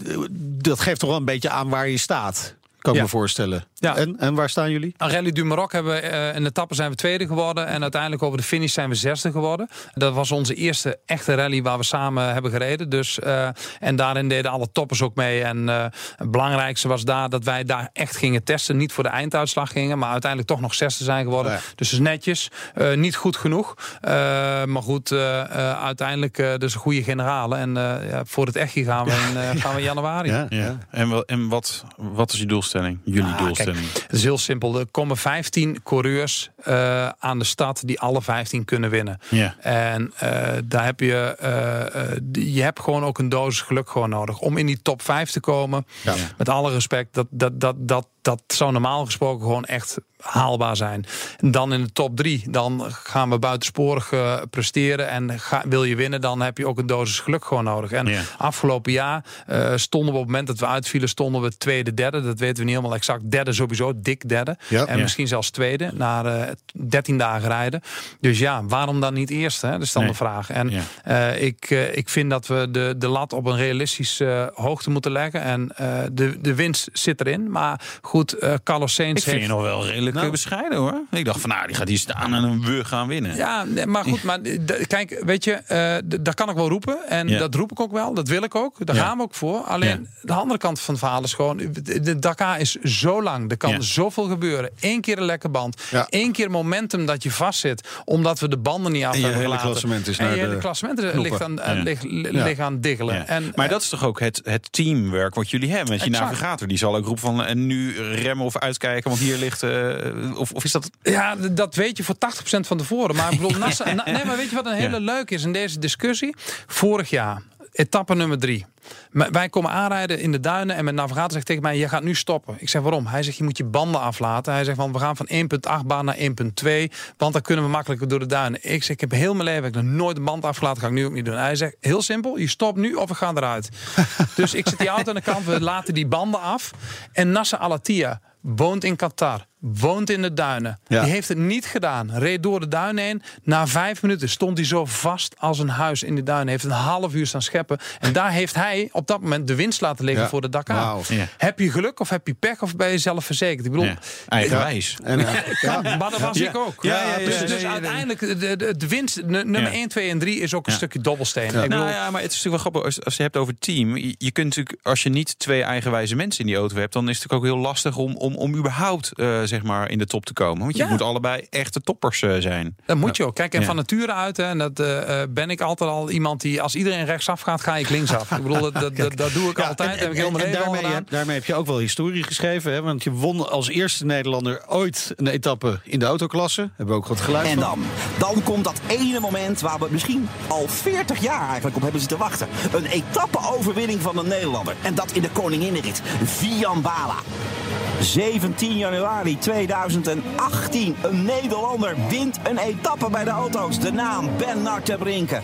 dat geeft toch wel een beetje aan waar je staat. Kan ik Ja. me voorstellen. Ja. En, en waar staan jullie? Aan Rally du Maroc hebben we eh, in de etappe zijn we tweede geworden. En uiteindelijk over de finish zijn we zesde geworden. Dat was onze eerste echte rally waar we samen hebben gereden. Dus, eh, en daarin deden alle toppers ook mee. En eh, het belangrijkste was daar dat wij daar echt gingen testen. Niet voor de einduitslag gingen, maar uiteindelijk toch nog zesde zijn geworden. Ja. Dus is netjes. Eh, niet goed genoeg. Eh, maar goed, uiteindelijk eh, dus een goede generale. En eh, ja, voor het echtje gaan we in, eh, gaan we in januari. Ja. Ja. En, wel, en wat, wat is je doelstelling? Jullie Ah, doelstelling? Het is heel simpel. Er komen 15 coureurs eh, aan de stad die alle 15 kunnen winnen. Ja. En eh, daar heb je, die- je hebt gewoon ook een dosis geluk gewoon nodig. Om in die top 5 te komen, Ja. met alle respect, dat, dat, dat, dat, dat zou normaal gesproken gewoon echt haalbaar zijn. En dan in de top 3, dan gaan we buitensporig eh, presteren. En ga, wil je winnen, dan heb je ook een dosis geluk gewoon nodig. En Ja. afgelopen jaar eh, stonden we op het moment dat we uitvielen, stonden we tweede, derde. Dat weten we niet helemaal exact. Derde sowieso, dik derde. Ja. En Ja. misschien zelfs tweede, na eh 13 dagen rijden. Dus ja, waarom dan niet eerste? Hè? Dat is dan Nee. de vraag. En eh, ik, ik vind dat we de, de lat op een realistische hoogte moeten leggen. En de, de winst zit erin. Maar goed, eh Carlos Sainz Ik vind je nog wel redelijk Nou. eh, bescheiden hoor. Ik dacht van nou, die gaat hier staan en we gaan winnen. Ja, maar goed, maar d- kijk, weet je, eh, d- daar kan ik wel roepen. En Ja. dat roep ik ook wel, dat wil ik ook. Daar Ja. gaan we ook voor. Alleen de andere kant van het verhaal is gewoon, de Dakar is zo lang. Er kan Ja. zoveel gebeuren. Eén keer een lekke band. Ja. Eén keer momentum dat je vastzit, omdat we de banden niet af hebben hele gelaten. klassement is en naar je hele de klassement ligt aan, Ja. ligt, Ja. ligt aan diggelen. Ja. En, maar dat is toch ook het, het teamwork wat jullie hebben met je Exact. navigator. Die zal ook roepen van en nu remmen of uitkijken? Want hier ligt... eh, of, of is dat... Ja, dat weet je voor 80% van tevoren. Maar ik bedoel, nee, maar weet je wat een hele leuk is in deze discussie? Vorig jaar, etappe nummer drie. Wij komen aanrijden in de duinen en mijn navigator zegt tegen mij: Je gaat nu stoppen. Ik zeg waarom? Hij zegt: Je moet je banden aflaten. Hij zegt: van, We gaan van 1,8 baan naar 1,2, want dan kunnen we makkelijker door de duinen. Ik zeg: Ik heb heel mijn leven ik nog nooit een band afgelaten. Ga ik nu ook niet doen. Hij zegt: Heel simpel, je stopt nu of we gaan eruit. dus ik zet die auto aan de kant, we laten die banden af. En Nasser Alatia woont in Qatar. Woont in de duinen. Ja. Die heeft het niet gedaan. Reed door de duinen heen. Na vijf minuten stond hij zo vast als een huis in de duinen. Heeft een half uur staan scheppen. En daar heeft hij op dat moment de winst laten liggen Ja. voor de Dakar. Ja. Heb je geluk of heb je pech of ben je zelf verzekerd? Ik bedoel, Ja, eigenwijs. En, eh, ja, maar dat was Ja. ik ook. Ja, ja, ja, dus ja, dus ja, ja. uiteindelijk, de, de, de winst, nummer Ja. 1, 2 en 3 is ook een Ja. stukje dobbelsteen. Ik bedoel, Nou ja, maar het is natuurlijk wel grappig als, als je hebt over team. Je, je kunt natuurlijk, als je niet twee eigenwijze mensen in die auto hebt, dan is het natuurlijk ook heel lastig om, om, om überhaupt eh, zeg maar in de top te komen. Want je Ja. moet allebei echte toppers eh, zijn. Dat moet je ook. Kijk, en Ja. van nature uit, hè, en dat ben ik altijd al iemand die, als iedereen rechtsaf gaat, ga ik linksaf. ik bedoel, dat, dat, dat, dat doe ik Ja, altijd. en- heb ik en daarmee, heb, daarmee heb je ook wel historie geschreven. Hè? Want je won als eerste Nederlander ooit een etappe in de autoklasse. Hebben we ook wat geluid En dan? Dan komt dat ene moment waar we misschien al 40 jaar eigenlijk op hebben zitten wachten. Een etappe-overwinning van een Nederlander. En dat in de Koninginnenrit. Vian Bala. 17 januari 2018. Een Nederlander wint een etappe bij de auto's. De naam Ben Nartebrinke.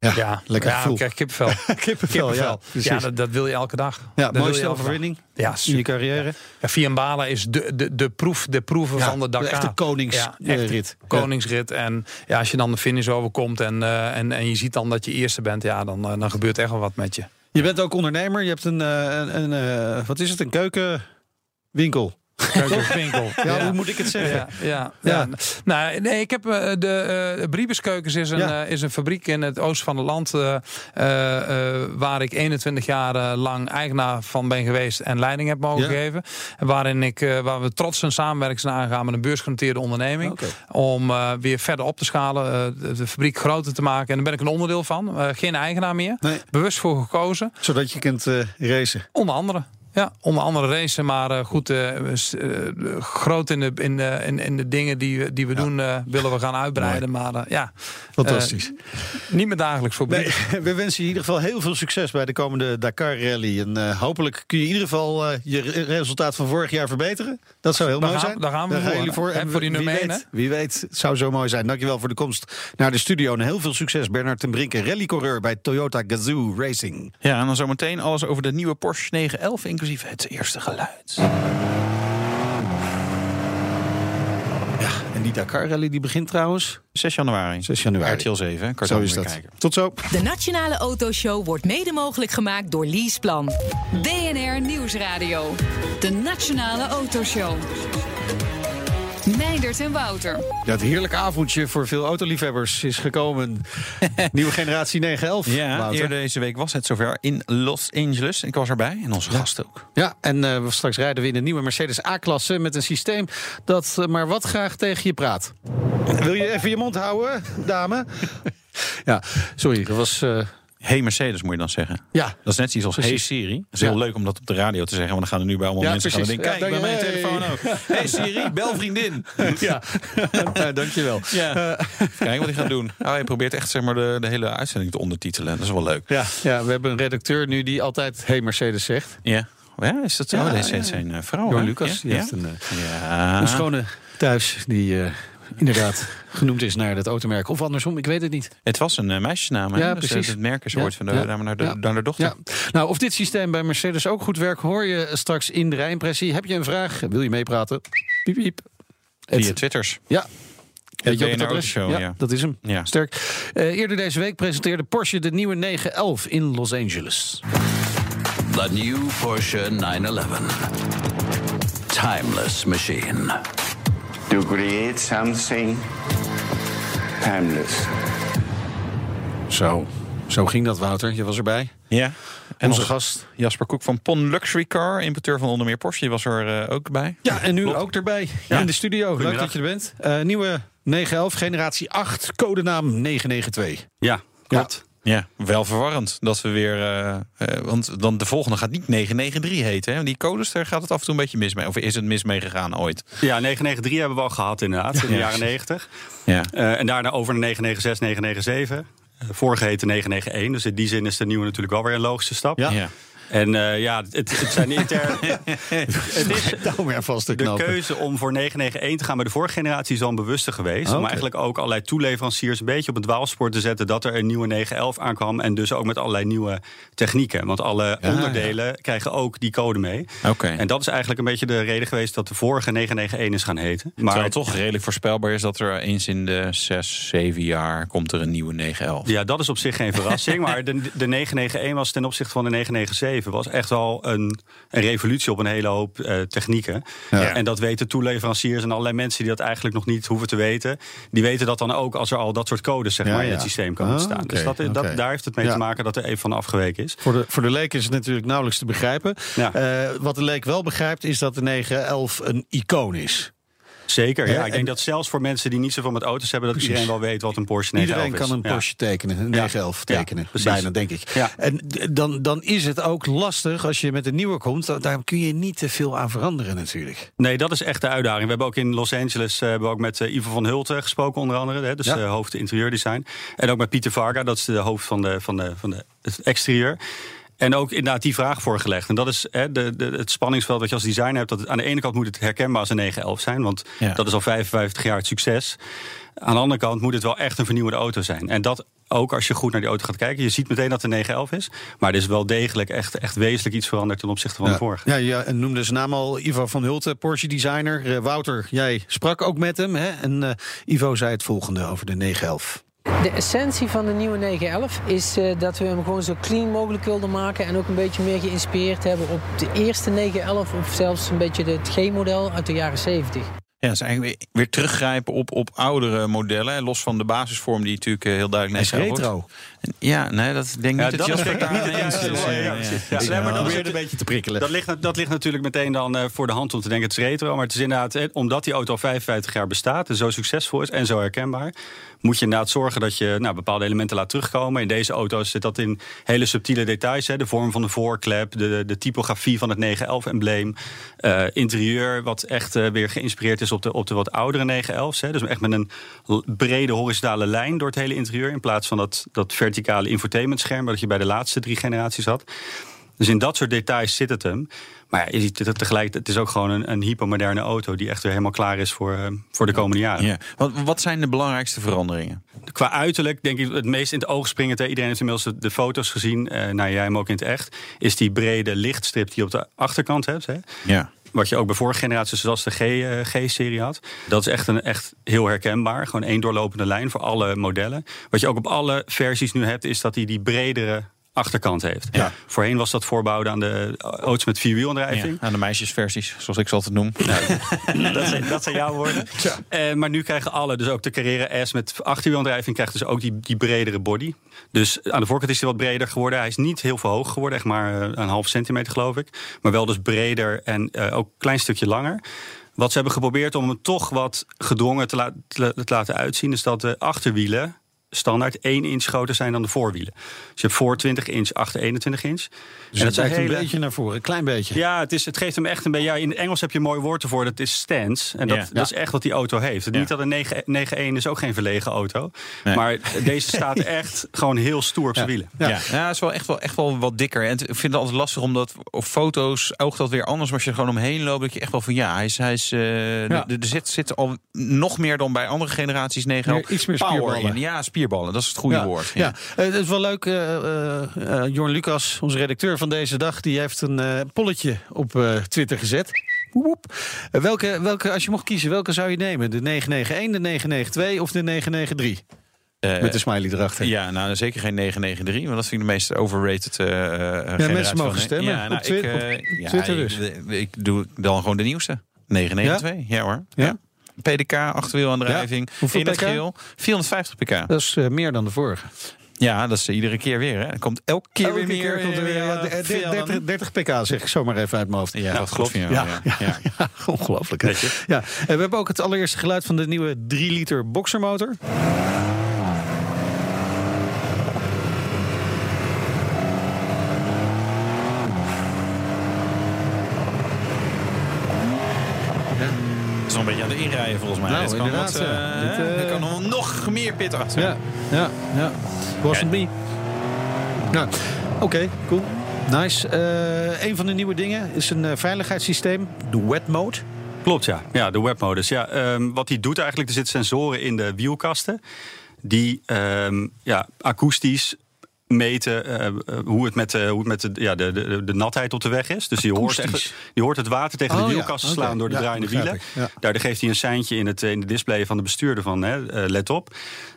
Ja, Ja, lekker ja, gevoel. krijg kippenvel. Kippenvel, ja, precies. Ja, dat, dat wil je elke dag. Ja, Dat mooiste overwinning. Ja, in je carrière. Ja, Fiambala is de, de, de, proef, de proeven Ja, van de de Dakar. echte koningsrit. Ja, echt Ja. koningsrit. En ja, als je dan de finish overkomt en, eh, en, en je ziet dan dat je eerste bent, ja, dan, eh, dan gebeurt echt wel wat met je. Je bent ook ondernemer. Je hebt een, eh, een, eh, wat is het, een keukenwinkel. Keukenwinkel. Ja, hoe moet ik het zeggen? Ja, ja, Ja. ja. Nou, nee, ik heb eh, de uh, Briebeskeukens is een, eh, is een fabriek in het oosten van het land eh, eh, eh, waar ik 21 jaar eh, lang eigenaar van ben geweest en leiding heb mogen geven. En waarin ik, eh, waar we trots een samenwerking zijn aangegaan met een beursgenoteerde onderneming. Om eh, weer verder op te schalen, eh, de, fabriek groter te maken. En daar ben ik een onderdeel van. Eh, geen eigenaar meer. Nee. Bewust voor gekozen. Zodat je kunt eh, racen. Onder andere. Ja, onder andere racen, maar eh, goed, eh, eh, groot in de, in, de, in, in de dingen die, we- die we doen, eh, willen we gaan uitbreiden. Maar ja, Fantastisch. niet meer dagelijks voor Nee, we wensen je in ieder geval heel veel succes bij de komende Dakar Rally. En eh, hopelijk kun je in ieder geval eh, je re- resultaat van vorig jaar verbeteren. Dat zou heel Daar mooi gaan- zijn. daar gaan we voor, jullie hè? voor. En voor die wie nummer één, weet, wie weet, het zou zo mooi zijn. Dankjewel voor de komst naar de studio. En heel veel succes, Bernard ten Brinke, rallycoureur bij Toyota Gazoo Racing. Ja, en dan zometeen alles over de nieuwe Porsche 911, inclusief het eerste geluid. Ja, en die Dakar Rally die begint trouwens 6 januari. 6 januari. RTL 7, hè? Kan je Zo is dat. kijken. Tot zo. De Nationale Autoshow wordt mede mogelijk gemaakt door Leaseplan. BNR Nieuwsradio. De Nationale Autoshow. Meindert en Wouter. Ja, het heerlijke avondje voor veel autoliefhebbers is gekomen. Nieuwe generatie 911. Ja, Wouter. eerder deze week was het zover in Los Angeles. Ik was erbij en onze gast ook. Ja, en eh, we straks rijden we in de nieuwe Mercedes A-klasse met een systeem dat eh, maar wat graag tegen je praat. Wil je even je mond houden, dame? ja, sorry, dat was. eh, Hey Mercedes moet je dan zeggen. ja. Dat is net iets als Hey. Siri. Dat is Ja. heel leuk om dat op de radio te zeggen. Want dan gaan er nu bij allemaal Ja, mensen gaan denken... Kijk, Ja, bij dank mijn telefoon ook. Hey Siri, bel vriendin. ja. ja, dankjewel. Ja. Even kijken wat hij gaat doen. Nou, hij probeert echt zeg maar, de, de hele uitzending te ondertitelen. Dat is wel leuk. Ja, ja, we hebben een redacteur nu die altijd Hey Mercedes zegt. Ja. Ja, is dat zo? Ja, Oh, is ja. zijn eh, vrouw. Lucas, die heeft een, eh, Ja. een schone thuis die eh, inderdaad genoemd is naar dat automerk. Of andersom, ik weet het niet. Het was een eh, meisjesnaam. Hè? Ja, Dus, eh, precies. het merk is Ja, van de ja, naar de, ja. naar de dochter. Ja. Nou, of dit systeem bij Mercedes ook goed werkt, hoor je straks in de rijimpressie. Heb je een vraag? Wil je meepraten? Piep, piep. Via Het- Twitters. Ja. Weet je ook BNR het? Autoshow, ja. dat is hem. Ja. Sterk. Eh, eerder deze week presenteerde Porsche de nieuwe 911 in Los Angeles. The new Porsche 911. Timeless machine. To create something timeless. Zo. Zo ging dat, Wouter. Je was erbij. Ja. En Onze onze gast. Jasper Koek van Pon Luxury Car, importeur van onder meer Porsche, die was er eh, ook bij. Ja, en nu Klopt. ook erbij Ja. in de studio. Leuk dat je er bent. Eh, nieuwe 911, generatie 8, codenaam 992. Ja, klopt. Ja, wel verwarrend dat we weer. eh, eh, want dan de volgende gaat niet 993 heten. Hè? Die codes, daar gaat het af en toe een beetje mis mee. Of is het mis mee gegaan ooit? Ja, 993 hebben we al gehad inderdaad, in de Ja. jaren 90. Ja. Eh, en daarna over naar 996, 997. Eh, vorige heette 991, dus in die zin is de nieuwe natuurlijk wel weer een logische stap. Ja. ja. En eh, ja, het, het zijn intern. het is, weer vast te de keuze om voor 991 te gaan bij de vorige generatie is al een bewuste geweest. Oké. Om eigenlijk ook allerlei toeleveranciers een beetje op het dwaalspoor te zetten dat er een nieuwe 911 aankwam. En dus ook met allerlei nieuwe technieken. Want alle Ja, onderdelen krijgen ook die code mee. Oké. En dat is eigenlijk een beetje de reden geweest dat de vorige 991 is gaan heten. Maar Terwijl het toch redelijk voorspelbaar is dat er eens in de 6, 7 jaar komt er een nieuwe 911. Ja, dat is op zich geen verrassing. maar de, de 991 was ten opzichte van de 997 was echt wel een, een revolutie op een hele hoop eh, technieken. Ja. En dat weten toeleveranciers en allerlei mensen die dat eigenlijk nog niet hoeven te weten. Die weten dat dan ook als er al dat soort codes zeg Ja, maar, in het systeem komen Ah, te staan. oké, dus dat, dat, daar heeft het mee te maken dat er even van afgeweken is. Voor de, voor de leek is het natuurlijk nauwelijks te begrijpen. Eh, wat de leek wel begrijpt, is dat de 911 een icoon is. Zeker, ja. Ik en- denk dat zelfs voor mensen die niet zoveel met auto's hebben... dat iedereen wel weet wat een Porsche 911 Iedereen kan een is. Porsche tekenen, een Ja. 911 Ja, tekenen. Bijna, denk ik. Ja. En dan, dan is het ook lastig als je met een nieuwe komt. da- Daar kun je niet te veel aan veranderen natuurlijk. Nee, dat is echt de uitdaging. We hebben ook in Los Angeles eh, hebben we ook met eh, Ivo van Hulten gesproken, onder andere. Hè, dus Ja. de hoofd interieurdesign. En ook met Pieter Varga, dat is de hoofd van, de, van, de, van de, het exterieur. En ook inderdaad die vraag voorgelegd. En dat is hè, de, de, het spanningsveld wat je als designer hebt. Dat het, aan de ene kant moet het herkenbaar als een 911 zijn. Want Ja. dat is al 55 jaar het succes. Aan de andere kant moet het wel echt een vernieuwde auto zijn. En dat ook als je goed naar die auto gaat kijken. Je ziet meteen dat het een 911 is. Maar er is wel degelijk echt, echt wezenlijk iets veranderd ten opzichte van ja. de vorige. Ja, ja, en noemde zijn naam al Ivo van Hulten, Porsche designer. Eh, Wouter, jij sprak ook met hem. Hè? En eh, Ivo zei het volgende over de 911. De essentie van de nieuwe 911 is eh, dat we hem gewoon zo clean mogelijk wilden maken. En ook een beetje meer geïnspireerd hebben op de eerste 911. Of zelfs een beetje het G-model uit de jaren 70. Ja, dat is eigenlijk weer, teruggrijpen op, op oudere modellen. Los van de basisvorm die natuurlijk eh, heel duidelijk Hij is 911 wordt. Ja, nee, dat denk ik Ja, niet dat Jasper daar niet eens is. ja, Ja, precies. ja. Ja, nee, maar dat is een beetje te prikkelen. Dat ligt, dat ligt natuurlijk meteen dan eh, voor de hand om te denken het is retro. Maar het is inderdaad, eh, omdat die auto al 55 jaar bestaat en zo succesvol is en zo herkenbaar, moet je inderdaad zorgen dat je nou, bepaalde elementen laat terugkomen. In deze auto's zit dat in hele subtiele details. Hè, de vorm van de voorklep, de, de typografie van het 911-embleem. eh, interieur, wat echt weer geïnspireerd is op de, op de wat oudere 911's. Hè. Dus echt met een brede horizontale lijn door het hele interieur. In plaats van dat, dat verticale infotainmentscherm dat je bij de laatste drie generaties had. Dus in dat soort details zit het hem. Maar ja, je ziet het tegelijk, het is ook gewoon een, een hypermoderne auto die echt weer helemaal klaar is voor, eh, voor de komende jaren. Ja. Wat, wat zijn de belangrijkste veranderingen? Qua uiterlijk, denk ik, het meest in het oog springend. Iedereen heeft inmiddels de- de foto's gezien. eh nou, jij hem ook in het echt. Is die brede lichtstrip die je op de achterkant hebt. Hè? Ja. Wat je ook bij vorige generaties, zoals de eh, G-serie had. Dat is echt, een, echt heel herkenbaar. Gewoon één doorlopende lijn voor alle modellen. Wat je ook op alle versies nu hebt, is dat hij die bredere achterkant heeft. Ja. Voorheen was dat voorbouwd aan de auto's met vierwielaandrijving. Ja, aan de meisjesversies, zoals ik ze altijd noem. dat, zijn, dat zijn jouw woorden. Eh, maar nu krijgen alle, dus ook de Carrera S met achterwielaandrijving, krijgt dus ook die, die bredere body. Dus aan de voorkant is hij wat breder geworden. Hij is niet heel veel hoog geworden, echt maar eh, een half centimeter geloof ik. Maar wel dus breder en eh, ook een klein stukje langer. Wat ze hebben geprobeerd om hem toch wat gedwongen te, la- te laten uitzien, is dat de achterwielen standaard 1 inch groter zijn dan de voorwielen. Dus je hebt voor 20 inch, achter 21 inch. Dus het lijkt een beetje naar voren, een klein beetje. Ja, het, is, het geeft hem echt een beetje. Ja, in het Engels heb je een mooi woord ervoor. Dat is stance. En dat, Ja. dat is echt wat die auto heeft. Ja. Niet dat een 9 9-1 is ook geen verlegen auto. Nee. Maar deze staat echt gewoon heel stoer op zijn wielen. Ja, ja. het is wel echt, wel echt wel wat dikker. En ik vind het altijd lastig, omdat op foto's oogt dat weer anders. Maar als je er gewoon omheen loopt, dat je echt wel van ja, hij is. Hij is eh, Ja. Er er zit, zit al nog meer dan bij andere generaties 9 Meer- iets meer power spierballen. in. Ja, spierballen, dat is het goede ja, woord. Ja. Eh, het is wel leuk. eh eh, Jorn Lucas, onze redacteur van deze dag, die heeft een polletje op Twitter gezet. Woep, welke, welke, als je mocht kiezen, welke zou je nemen? De 991, de 992 of de 993? Eh, Met de smiley erachter. Ja, nou zeker geen 993, want dat vind ik de meest overrated generatie mensen mogen van- stemmen Ja, op nou, Twi- ik, op ja, Twitter dus. Ik, ik doe dan gewoon de nieuwste. 992, ja, hoor. Ja? Ja. PDK, achterwielaandrijving, Hoeveel in het geel. 450 pk. Dat is eh, meer dan de vorige. Ja, dat is iedere keer weer. Hè. Er komt elke keer Elke weer meer. keer komt er weer eh, ja, aan. 30, 30 pk, zeg ik zomaar even uit mijn hoofd. Ja, dat klopt. Ja, Ja, ja, ja. Ja, ongelooflijk. hè? Ja. En we hebben ook het allereerste geluid van de nieuwe 3 liter boxermotor. Beetje aan de inrijden volgens mij. Nou, Dit kan inderdaad, wat, ja. eh, Dit, eh, er kan nog, nog meer pit achter. Ja, ja, ja. Wasn't me. Nou, oké, cool. Nice. Eh, een van de nieuwe dingen is een veiligheidssysteem, de wet mode. Klopt, ja. Ja, de webmodus. Ja, ehm, wat die doet eigenlijk, er zitten sensoren in de wielkasten... die ehm, ja, akoestisch meten eh, eh, hoe het met, eh, hoe het met de, ja, de, de, de natheid op de weg is. Dus je hoort, echt, je hoort het water tegen Oh, de ja, wielkasten slaan door de Ja, draaiende wielen. ja. Daardoor geeft hij een seintje in het, in de display van de bestuurder van hè, let op.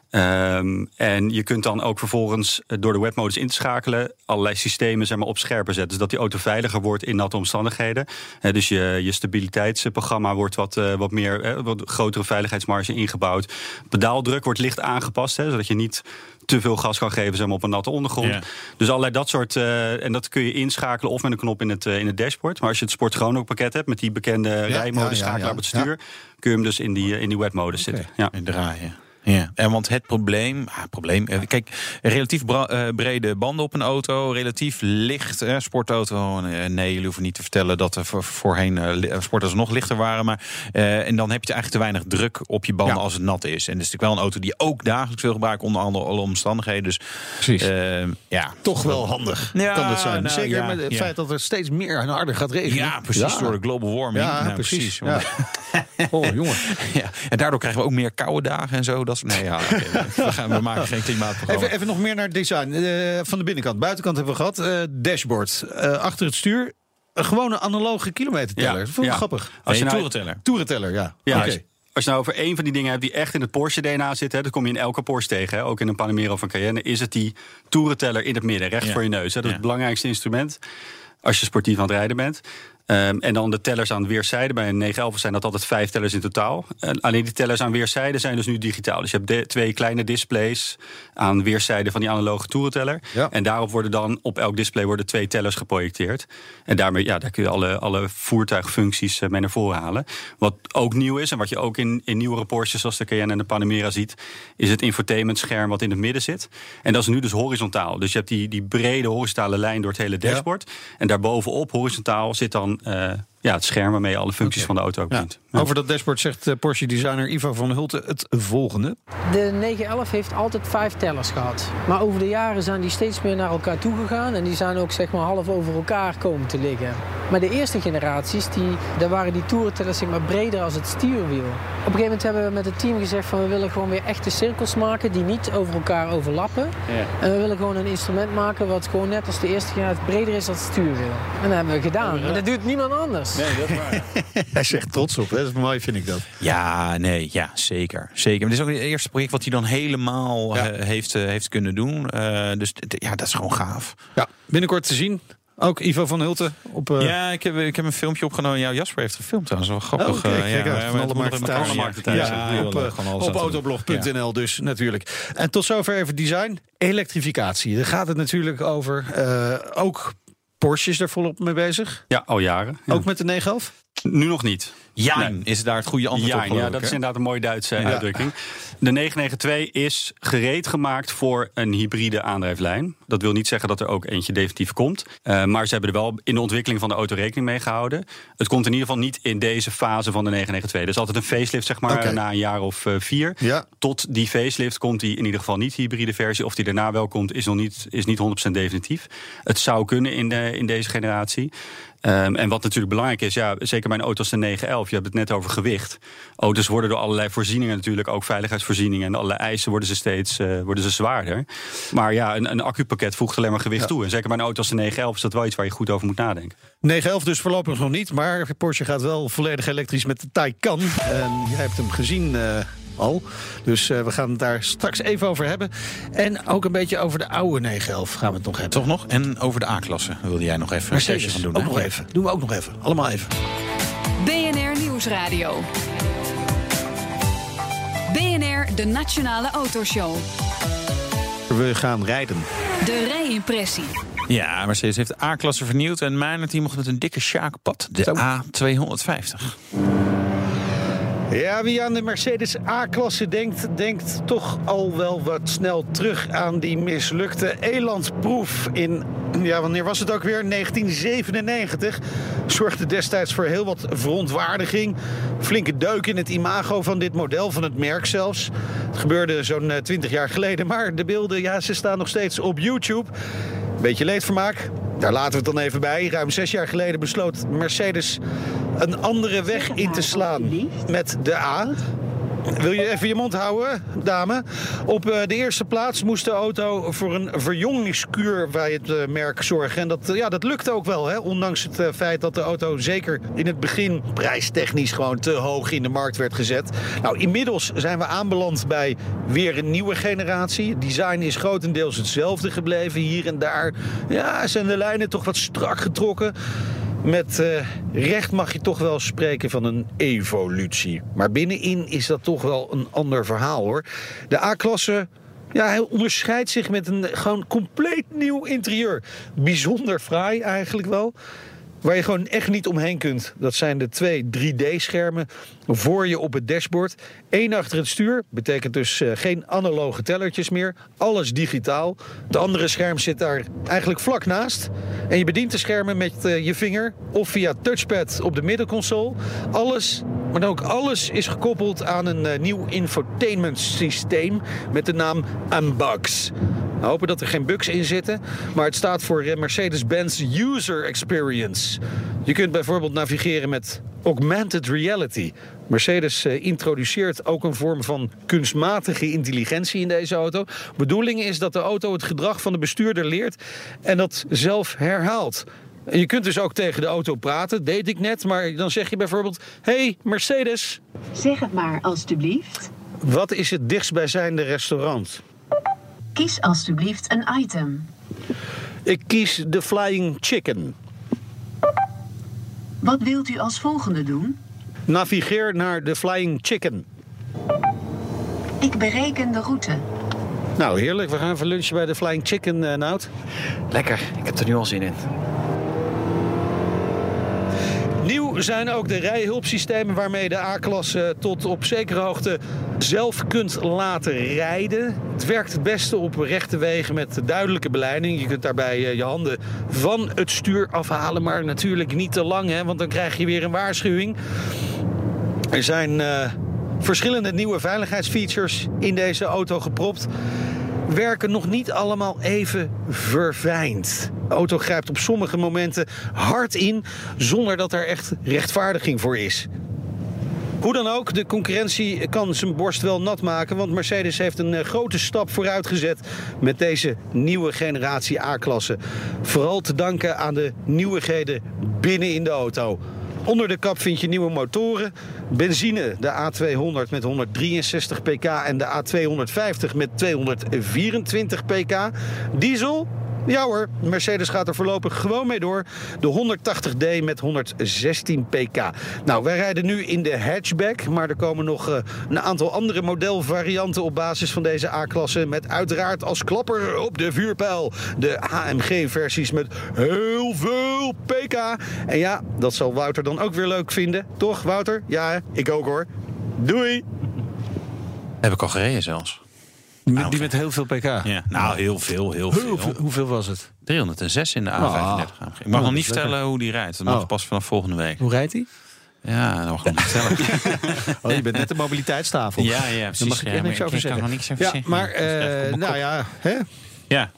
Ehm, en je kunt dan ook vervolgens door de webmodus in te schakelen allerlei systemen zeg maar, op scherper zetten. Zodat die auto veiliger wordt in natte omstandigheden. Dus je, je stabiliteitsprogramma wordt wat, wat meer, wat grotere veiligheidsmarge ingebouwd. Pedaaldruk wordt licht aangepast, hè, zodat je niet te veel gas kan geven zeg maar, op een natte ondergrond. Dus allerlei dat soort. eh, en dat kun je inschakelen of met een knop in het, eh, in het dashboard. Maar als je het Sport Chrono pakket hebt met die bekende rijmodus ja, ja, schakelaar ja. op het stuur, kun je hem dus in die, eh, in die webmodus zitten. Ja. En draaien. Ja, en want het probleem, ah, probleem, eh, kijk, relatief bra- eh, brede banden op een auto, relatief licht, eh, sportauto. nee, jullie hoeven niet te vertellen dat er voor- voorheen eh, eh, sportauto's nog lichter waren, maar eh, en dan heb je eigenlijk te weinig druk op je banden Ja. als het nat is. En het is natuurlijk wel een auto die je ook dagelijks wil gebruiken onder andere alle omstandigheden. Dus Precies. ja, Toch wel handig Ja, kan het zijn. nou, Zeker ja, met het ja. feit dat er steeds meer en harder gaat regenen. ja, precies Ja. door de global warming. Ja, Nou, precies. Want-. Oh, jongen. ja. En daardoor krijgen we ook meer koude dagen en zo. Dat nee, ja, we, gaan, we maken geen klimaatprogramma. Even, even nog meer naar het design. Eh, van de binnenkant. Buitenkant hebben we gehad. Eh, dashboard. Eh, achter het stuur. Een gewone analoge kilometerteller. Ja, Dat vond ik ja. grappig. Als je nou- toerenteller. Toerenteller, ja. Ja, Oké. als, als je nou over één van die dingen hebt die echt in het Porsche-DNA zitten... hè, dat kom je in elke Porsche tegen, hè, ook in een Panamera of een Cayenne... is het die toerenteller in het midden, recht Ja. voor je neus. Hè. Dat is het belangrijkste instrument als je sportief aan het rijden bent. Ehm, en dan de tellers aan weerszijden. Bij een 911 zijn dat altijd vijf tellers in totaal. En alleen die tellers aan weerszijden zijn dus nu digitaal. Dus je hebt twee kleine displays aan weerszijden van die analoge toerenteller. Ja. En daarop worden dan op elk display worden twee tellers geprojecteerd. En daarmee ja, daar kun je alle, alle voertuigfuncties eh, mee naar voren halen. Wat ook nieuw is en wat je ook in, in nieuwere Porsches zoals de Cayenne en de Panamera ziet, is het infotainmentscherm wat in het midden zit. En dat is nu dus horizontaal. Dus je hebt die, die brede horizontale lijn door het hele dashboard. En daarbovenop horizontaal zit dan eh, ja, het scherm waarmee je alle functies van de auto ook Ja. Over dat dashboard zegt eh, Porsche-designer Ivo van Hulten het volgende. De 911 heeft altijd vijf tellers gehad. Maar over de jaren zijn die steeds meer naar elkaar toegegaan. En die zijn ook zeg maar half over elkaar komen te liggen. Maar de eerste generaties, die, daar waren die toerentellers zeg maar breder als het stuurwiel. Op een gegeven moment hebben we met het team gezegd van we willen gewoon weer echte cirkels maken die niet over elkaar overlappen. En we willen gewoon een instrument maken wat gewoon net als de eerste generatie breder is als het stuurwiel. En dat hebben we gedaan. En dat doet niemand anders. Hij zegt trots op. Hè? Dat is mooi, vind ik dat. Ja, nee, ja, zeker. zeker. Maar dit is ook het eerste project wat hij dan helemaal Ja. eh, heeft, eh, heeft kunnen doen. Eh, dus ja, dat is gewoon gaaf. Ja, binnenkort te zien. Ook Ivo van Hulten op... eh, ja, ik heb, ik heb een filmpje opgenomen. Ja, Jasper heeft gefilmd. Dat is wel grappig. Oh, kijk, eh, kijk ja, ja, Van maar alle het markten moet ook thuis. alle markten thuis. Ja, op, autoblog.nl dus natuurlijk. En tot zover even design. Elektrificatie. Daar gaat het natuurlijk over. Eh, ook Porsche is daar volop mee bezig. Ja, al jaren. Ja. Ook met de 911. Nu nog niet. Jijn Nee. is daar het goede antwoord op. Ja, dat is inderdaad een mooie Duitse uitdrukking. De 992 is gereed gemaakt voor een hybride aandrijflijn. Dat wil niet zeggen dat er ook eentje definitief komt. Eh, maar ze hebben er wel in de ontwikkeling van de auto rekening mee gehouden. Het komt in ieder geval niet in deze fase van de 992. Dus altijd een facelift, zeg maar, Oké. na een jaar of eh, vier. Ja. Tot die facelift komt die in ieder geval niet hybride versie. Of die daarna wel komt, is nog niet, is niet 100% definitief. Het zou kunnen in, de, in deze generatie. Ehm, en wat natuurlijk belangrijk is, ja, zeker mijn auto's de 911, je hebt het net over gewicht. Auto's worden door allerlei voorzieningen natuurlijk, ook veiligheidsvoorzieningen en allerlei eisen worden ze steeds eh, worden ze zwaarder. Maar ja, een, een accupakket voegt alleen maar gewicht Ja. toe. En zeker mijn auto's de 911 is dat wel iets waar je goed over moet nadenken. 911 dus voorlopig nog niet. Maar Porsche gaat wel volledig elektrisch met de Taycan. En jij hebt hem gezien eh, al. Dus eh, we gaan het daar straks even over hebben. En ook een beetje over de oude 911 gaan we het nog hebben. Toch nog? En over de A-klasse wilde jij nog even een Mercedes sessie van doen. ook hè? nog even. Doen we ook nog even. Allemaal even. BNR Nieuwsradio. BNR, de Nationale Autoshow. We gaan rijden. De rijimpressie. Ja, Mercedes heeft de A-klasse vernieuwd en mijn team mocht met een dikke sjaakpad. De Zo. A250. Ja, wie aan de Mercedes A-klasse denkt, denkt toch al wel wat snel terug aan die mislukte elandproef in, ja, wanneer was het ook weer? 1997. Zorgde destijds voor heel wat verontwaardiging. Flinke deuk in het imago van dit model, van het merk zelfs. Het gebeurde zo'n 20 jaar geleden, maar de beelden, ja, ze staan nog steeds op YouTube. Beetje leedvermaak. Daar laten we het dan even bij. Ruim zes jaar geleden besloot Mercedes een andere weg in te slaan met de A. Wil je even je mond houden, dame? Op eh, de eerste plaats moest de auto voor een verjongingskuur bij het eh, merk zorgen. En dat, ja, dat lukte ook wel, hè? ondanks het eh, feit dat de auto zeker in het begin prijstechnisch gewoon te hoog in de markt werd gezet. Nou, inmiddels zijn we aanbeland bij weer een nieuwe generatie. Design is grotendeels hetzelfde gebleven. Hier en daar ja, zijn de lijnen toch wat strak getrokken. Met eh, recht mag je toch wel spreken van een evolutie. Maar binnenin is dat toch wel een ander verhaal hoor. De A-klasse. Ja, hij onderscheidt zich met een gewoon compleet nieuw interieur. Bijzonder fraai eigenlijk wel. Waar je gewoon echt niet omheen kunt. Dat zijn de twee 3D-schermen voor je op het dashboard. Eén achter het stuur. Betekent dus eh, geen analoge tellertjes meer. Alles digitaal. De andere scherm zit daar eigenlijk vlak naast. En je bedient de schermen met eh, je vinger. Of via touchpad op de middenconsole. Alles, maar dan ook alles is gekoppeld aan een eh, nieuw infotainment systeem. Met de naam Unbox. We hopen dat er geen bugs in zitten. Maar het staat voor Mercedes-Benz User Experience. Je kunt bijvoorbeeld navigeren met augmented reality. Mercedes eh, introduceert ook een vorm van kunstmatige intelligentie in deze auto. Bedoeling is dat de auto het gedrag van de bestuurder leert en dat zelf herhaalt. En je kunt dus ook tegen de auto praten, deed ik net, maar dan zeg je bijvoorbeeld: Hey Mercedes, Zeg het maar, alstublieft. wat is het dichtstbijzijnde restaurant? Kies alstublieft een item. Ik kies de Flying Chicken. Wat wilt u als volgende doen? Navigeer naar de Flying Chicken. Ik bereken de route. Nou, heerlijk. We gaan even lunchen bij de Flying Chicken, Nout. Lekker, ik heb er nu al zin in. Nieuw zijn ook de rijhulpsystemen waarmee de A-klasse tot op zekere hoogte zelf kunt laten rijden. Het werkt het beste op rechte wegen met duidelijke beleiding. Je kunt daarbij eh, je handen van het stuur afhalen, maar natuurlijk niet te lang, hè, want dan krijg je weer een waarschuwing. Er zijn eh, verschillende nieuwe veiligheidsfeatures in deze auto gepropt. Werken nog niet allemaal even verfijnd. De auto grijpt op sommige momenten hard in zonder dat er echt rechtvaardiging voor is. Hoe dan ook, de concurrentie kan zijn borst wel nat maken. Want Mercedes heeft een eh, grote stap vooruit gezet met deze nieuwe generatie A-klasse. Vooral te danken aan de nieuwigheden binnen in de auto. Onder de kap vind je nieuwe motoren. Benzine, de A200 met 163 pk en de A250 met 224 pk. Diesel, ja hoor, Mercedes gaat er voorlopig gewoon mee door. De 180D met 116 pk. Nou, wij rijden nu in de hatchback, maar er komen nog eh, een aantal andere modelvarianten op basis van deze A-klasse. Met uiteraard als klapper op de vuurpijl de AMG-versies met heel veel pk. En ja, dat zal Wouter dan ook weer leuk vinden. Toch, Wouter? Ja, ik ook hoor. Doei! Heb ik al gereden zelfs. Die met heel veel pk? Ja, nou, heel veel, heel veel. Hoeveel, hoeveel was het? 306 in de A35 Ah. AMG. Ik mag Oh, nog niet vertellen hoe die rijdt. Dat mag Oh. pas vanaf volgende week. Hoe rijdt hij? Ja, dat mag ik nog niet vertellen. Oh, je bent net de mobiliteitstafel. Ja, ja, precies. Daar mag ik Ja, echt niks ik over kan zeggen. nog niks over ja, zeggen. maar eh, nou ja, hè? Ja.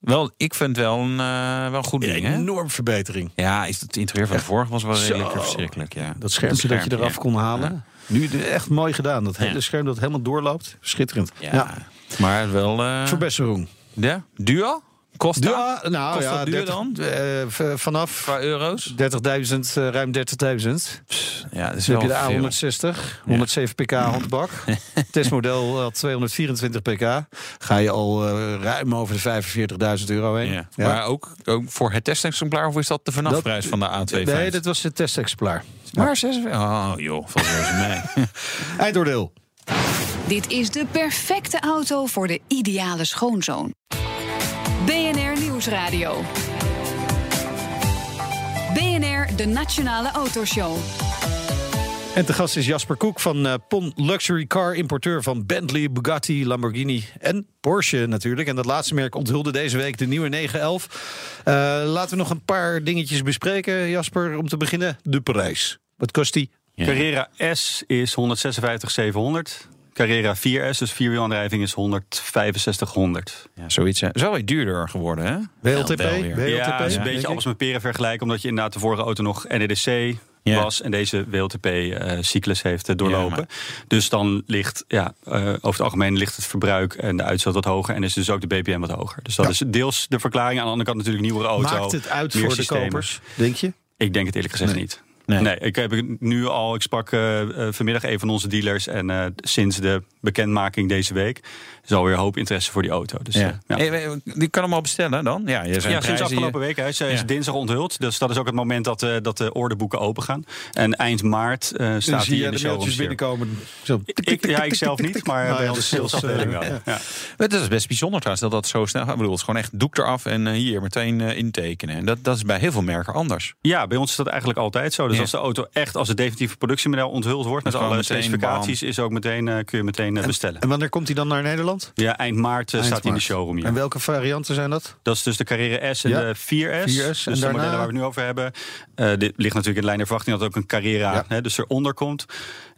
Wel, ik vind het wel een, eh, wel een goed ding, hè? enorm verbetering. Ja, is het interieur van de vorige was wel redelijk verschrikkelijk, ja. Dat schermpje dat je eraf ja. kon halen. Nu echt mooi gedaan. Dat hele scherm dat helemaal doorloopt. Schitterend. Ja. Maar wel... eh Verbessering. Ja? Duur? Kost Ja, nou Kost ja, dat duur 30 dan? eh, vanaf Qua euro's? 30.000, eh, ruim 30.000. Ja, dat is Dan heb je de veel. A160, 107 pk handbak. Testmodel had 224 pk. Ga je al ruim over de 45.000 euro heen. Ja. Maar ook, ook voor het testexemplaar, of is dat de vanafprijs van de A250? Nee, dat was het testexemplaar. Maar 6... Oh joh, valt reuze mee. Eindoordeel. Dit is de perfecte auto voor de ideale schoonzoon. BNR Nieuwsradio. BNR, de Nationale Autoshow. En te gast is Jasper Koek van uh, PON Luxury Car, importeur van Bentley, Bugatti, Lamborghini en Porsche natuurlijk. En dat laatste merk onthulde deze week de nieuwe 911. Uh, laten we nog een paar dingetjes bespreken, Jasper. Om te beginnen, de prijs. Wat kost die? Ja. Carrera S is 156,700. Carrera 4S, dus vierwielaandrijving, is 16500. Ja, zoiets. Hè. Is wel weer duurder geworden, hè? WLTP? WLTP? Ja, is een beetje alles met peren vergelijken. Omdat je inderdaad de vorige auto nog NEDC ja. was en deze WLTP-cyclus uh, heeft uh, doorlopen. Ja. Dus dan ligt, ja, uh, over het algemeen ligt het verbruik en de uitstoot wat hoger en is dus ook de BPM wat hoger. Dus dat ja. is deels de verklaring. Aan de andere kant natuurlijk nieuwere auto. Maakt het uit voor systemen. de kopers, denk je? Ik denk het eerlijk gezegd Nee. niet. Nee. ik heb het nu al. Ik sprak uh, uh, vanmiddag een van onze dealers. En uh, sinds de bekendmaking deze week is alweer hoop interesse voor die auto. Dus, ja. ja. Hey, die kan hem al bestellen dan? Ja, je ja sinds afgelopen week. Hij is, ja. is, dinsdag onthuld. Dus dat is ook het moment dat, dat de orderboeken open gaan. En eind maart staat dus hij in de, de showrooms binnenkomen. Zo. Ik, ja, ik zelf niet, maar nou, bij onze salesafdeling wel. Ja. Het is best bijzonder trouwens dat dat zo snel gaat. Ik bedoel, het is gewoon echt doek eraf en hier meteen intekenen. En dat, dat is bij heel veel merken anders. Ja, bij ons is dat eigenlijk altijd zo. Dus als de auto echt als het definitieve productiemodel onthuld wordt met alle specificaties, bam. is ook meteen uh, kun je meteen uh, bestellen. En wanneer komt hij dan naar Nederland? Ja, eind maart, uh, eind staat hij in de showroom. Ja. En welke varianten zijn dat? Dat is dus de Carrera S en ja. de 4S. 4S dus en de daarna... modellen waar we het nu over hebben. dit ligt natuurlijk in lijn der verwachting dat ook een Carrera ja. hè, dus eronder komt.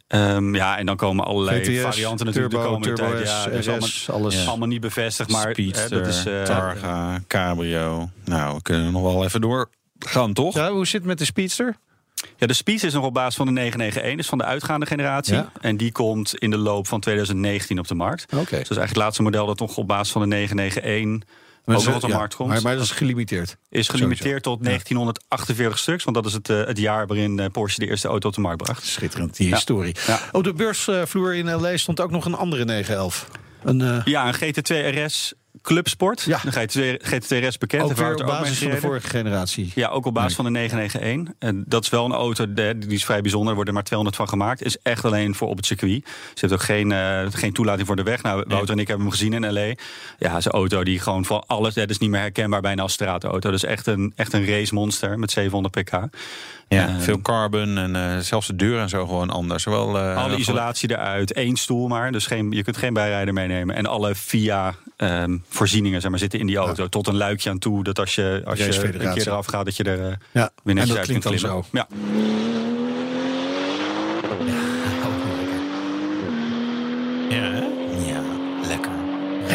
Um, ja, en dan komen allerlei GTS, varianten natuurlijk turbo, de komende turbo tijd. Ja, dus allemaal, alles. Allemaal niet bevestigd, maar Speedster, hè, dat is, uh, Targa, Cabrio. Nou, we kunnen nog wel even doorgaan, toch? Ja, hoe zit het met de Speedster? Ja, de Speedster is nog op basis van de 991, dus van de uitgaande generatie. Ja. En die komt in de loop van 2019 op de markt. Oké. Dus dat is eigenlijk het laatste model dat nog op basis van de 991 Maar ook op de ja, markt komt. Maar, maar dat is gelimiteerd. is gelimiteerd tot 1948 stuks, want dat is het, uh, het jaar waarin uh, Porsche de eerste auto op de markt bracht. Schitterend, die historie. Op de beursvloer in L.A. stond ook nog een andere 911. Een, eh, Ja, een GT2 RS Clubsport. Ja. De GT2, GT2 RS bekend. ook weer op basis van de vorige generatie. Ja, ook op basis van de 991. En dat is wel een auto, die is vrij bijzonder. Er worden er maar 200 van gemaakt. Is echt alleen voor op het circuit. Ze heeft ook geen, eh, geen toelating voor de weg. Nou, Wouter en ik hebben hem gezien in L.A. Ja, een auto die gewoon van alles... Dat is niet meer herkenbaar bijna als straatauto. Dat is echt een, echt een race monster met 700 pk. Ja, Eh, veel carbon en eh, zelfs de deur en zo gewoon anders. Zowel, eh, Alle isolatie eruit, één stoel maar. Dus geen, je kunt geen bijrijder meenemen. En alle via ehm, voorzieningen zeg maar, zitten in die auto. Tot een luikje aan toe. Dat als je, als je een keer eraf gaat, dat je er eh, Ja, weer netjes en dat uit klinkt kunt dan klimmen. zo. Ja. Ja, hè? ja, lekker.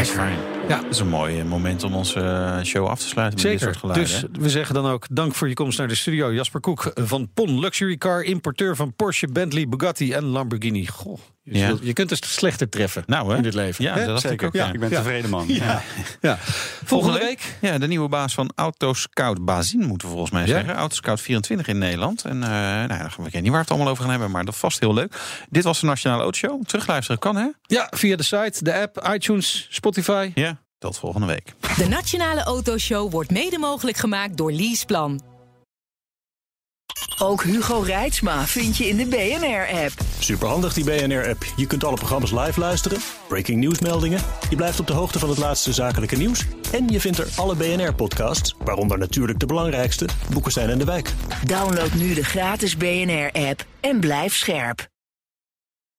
Fijn. Ja. Dat is een mooi eh, moment om onze eh, show af te sluiten met dit Zeker. soort geluiden. Dus we zeggen dan ook dank voor je komst naar de studio. Jasper Koek van PON Luxury Car, importeur van Porsche, Bentley, Bugatti en Lamborghini. Goh, je, Ja. zult- je kunt het slechter treffen Nou, hè? in dit leven. Ja, dat dacht ik ook. Ja, ik ben tevreden man. Ja. Ja. Volgende week Ja, de nieuwe baas van Autoscout Bazin moeten we volgens mij Ja. zeggen. Autoscout 24 in Nederland. En eh nou, ja, ik weet niet waar we het allemaal over gaan hebben, maar dat vast heel leuk. Dit was de Nationale Autoshow. Terugluisteren kan, hè? Ja, via de site, de app, iTunes, Spotify. Ja. Tot volgende week. De Nationale Autoshow wordt mede mogelijk gemaakt door Leaseplan. Ook Hugo Reitsma vind je in de BNR-app. Superhandig die BNR-app. Je kunt alle programma's live luisteren, breaking nieuwsmeldingen. Je blijft op de hoogte van het laatste zakelijke nieuws. En je vindt er alle BNR-podcasts, waaronder natuurlijk de belangrijkste, Boeken zijn in de wijk. Download nu de gratis BNR-app en blijf scherp.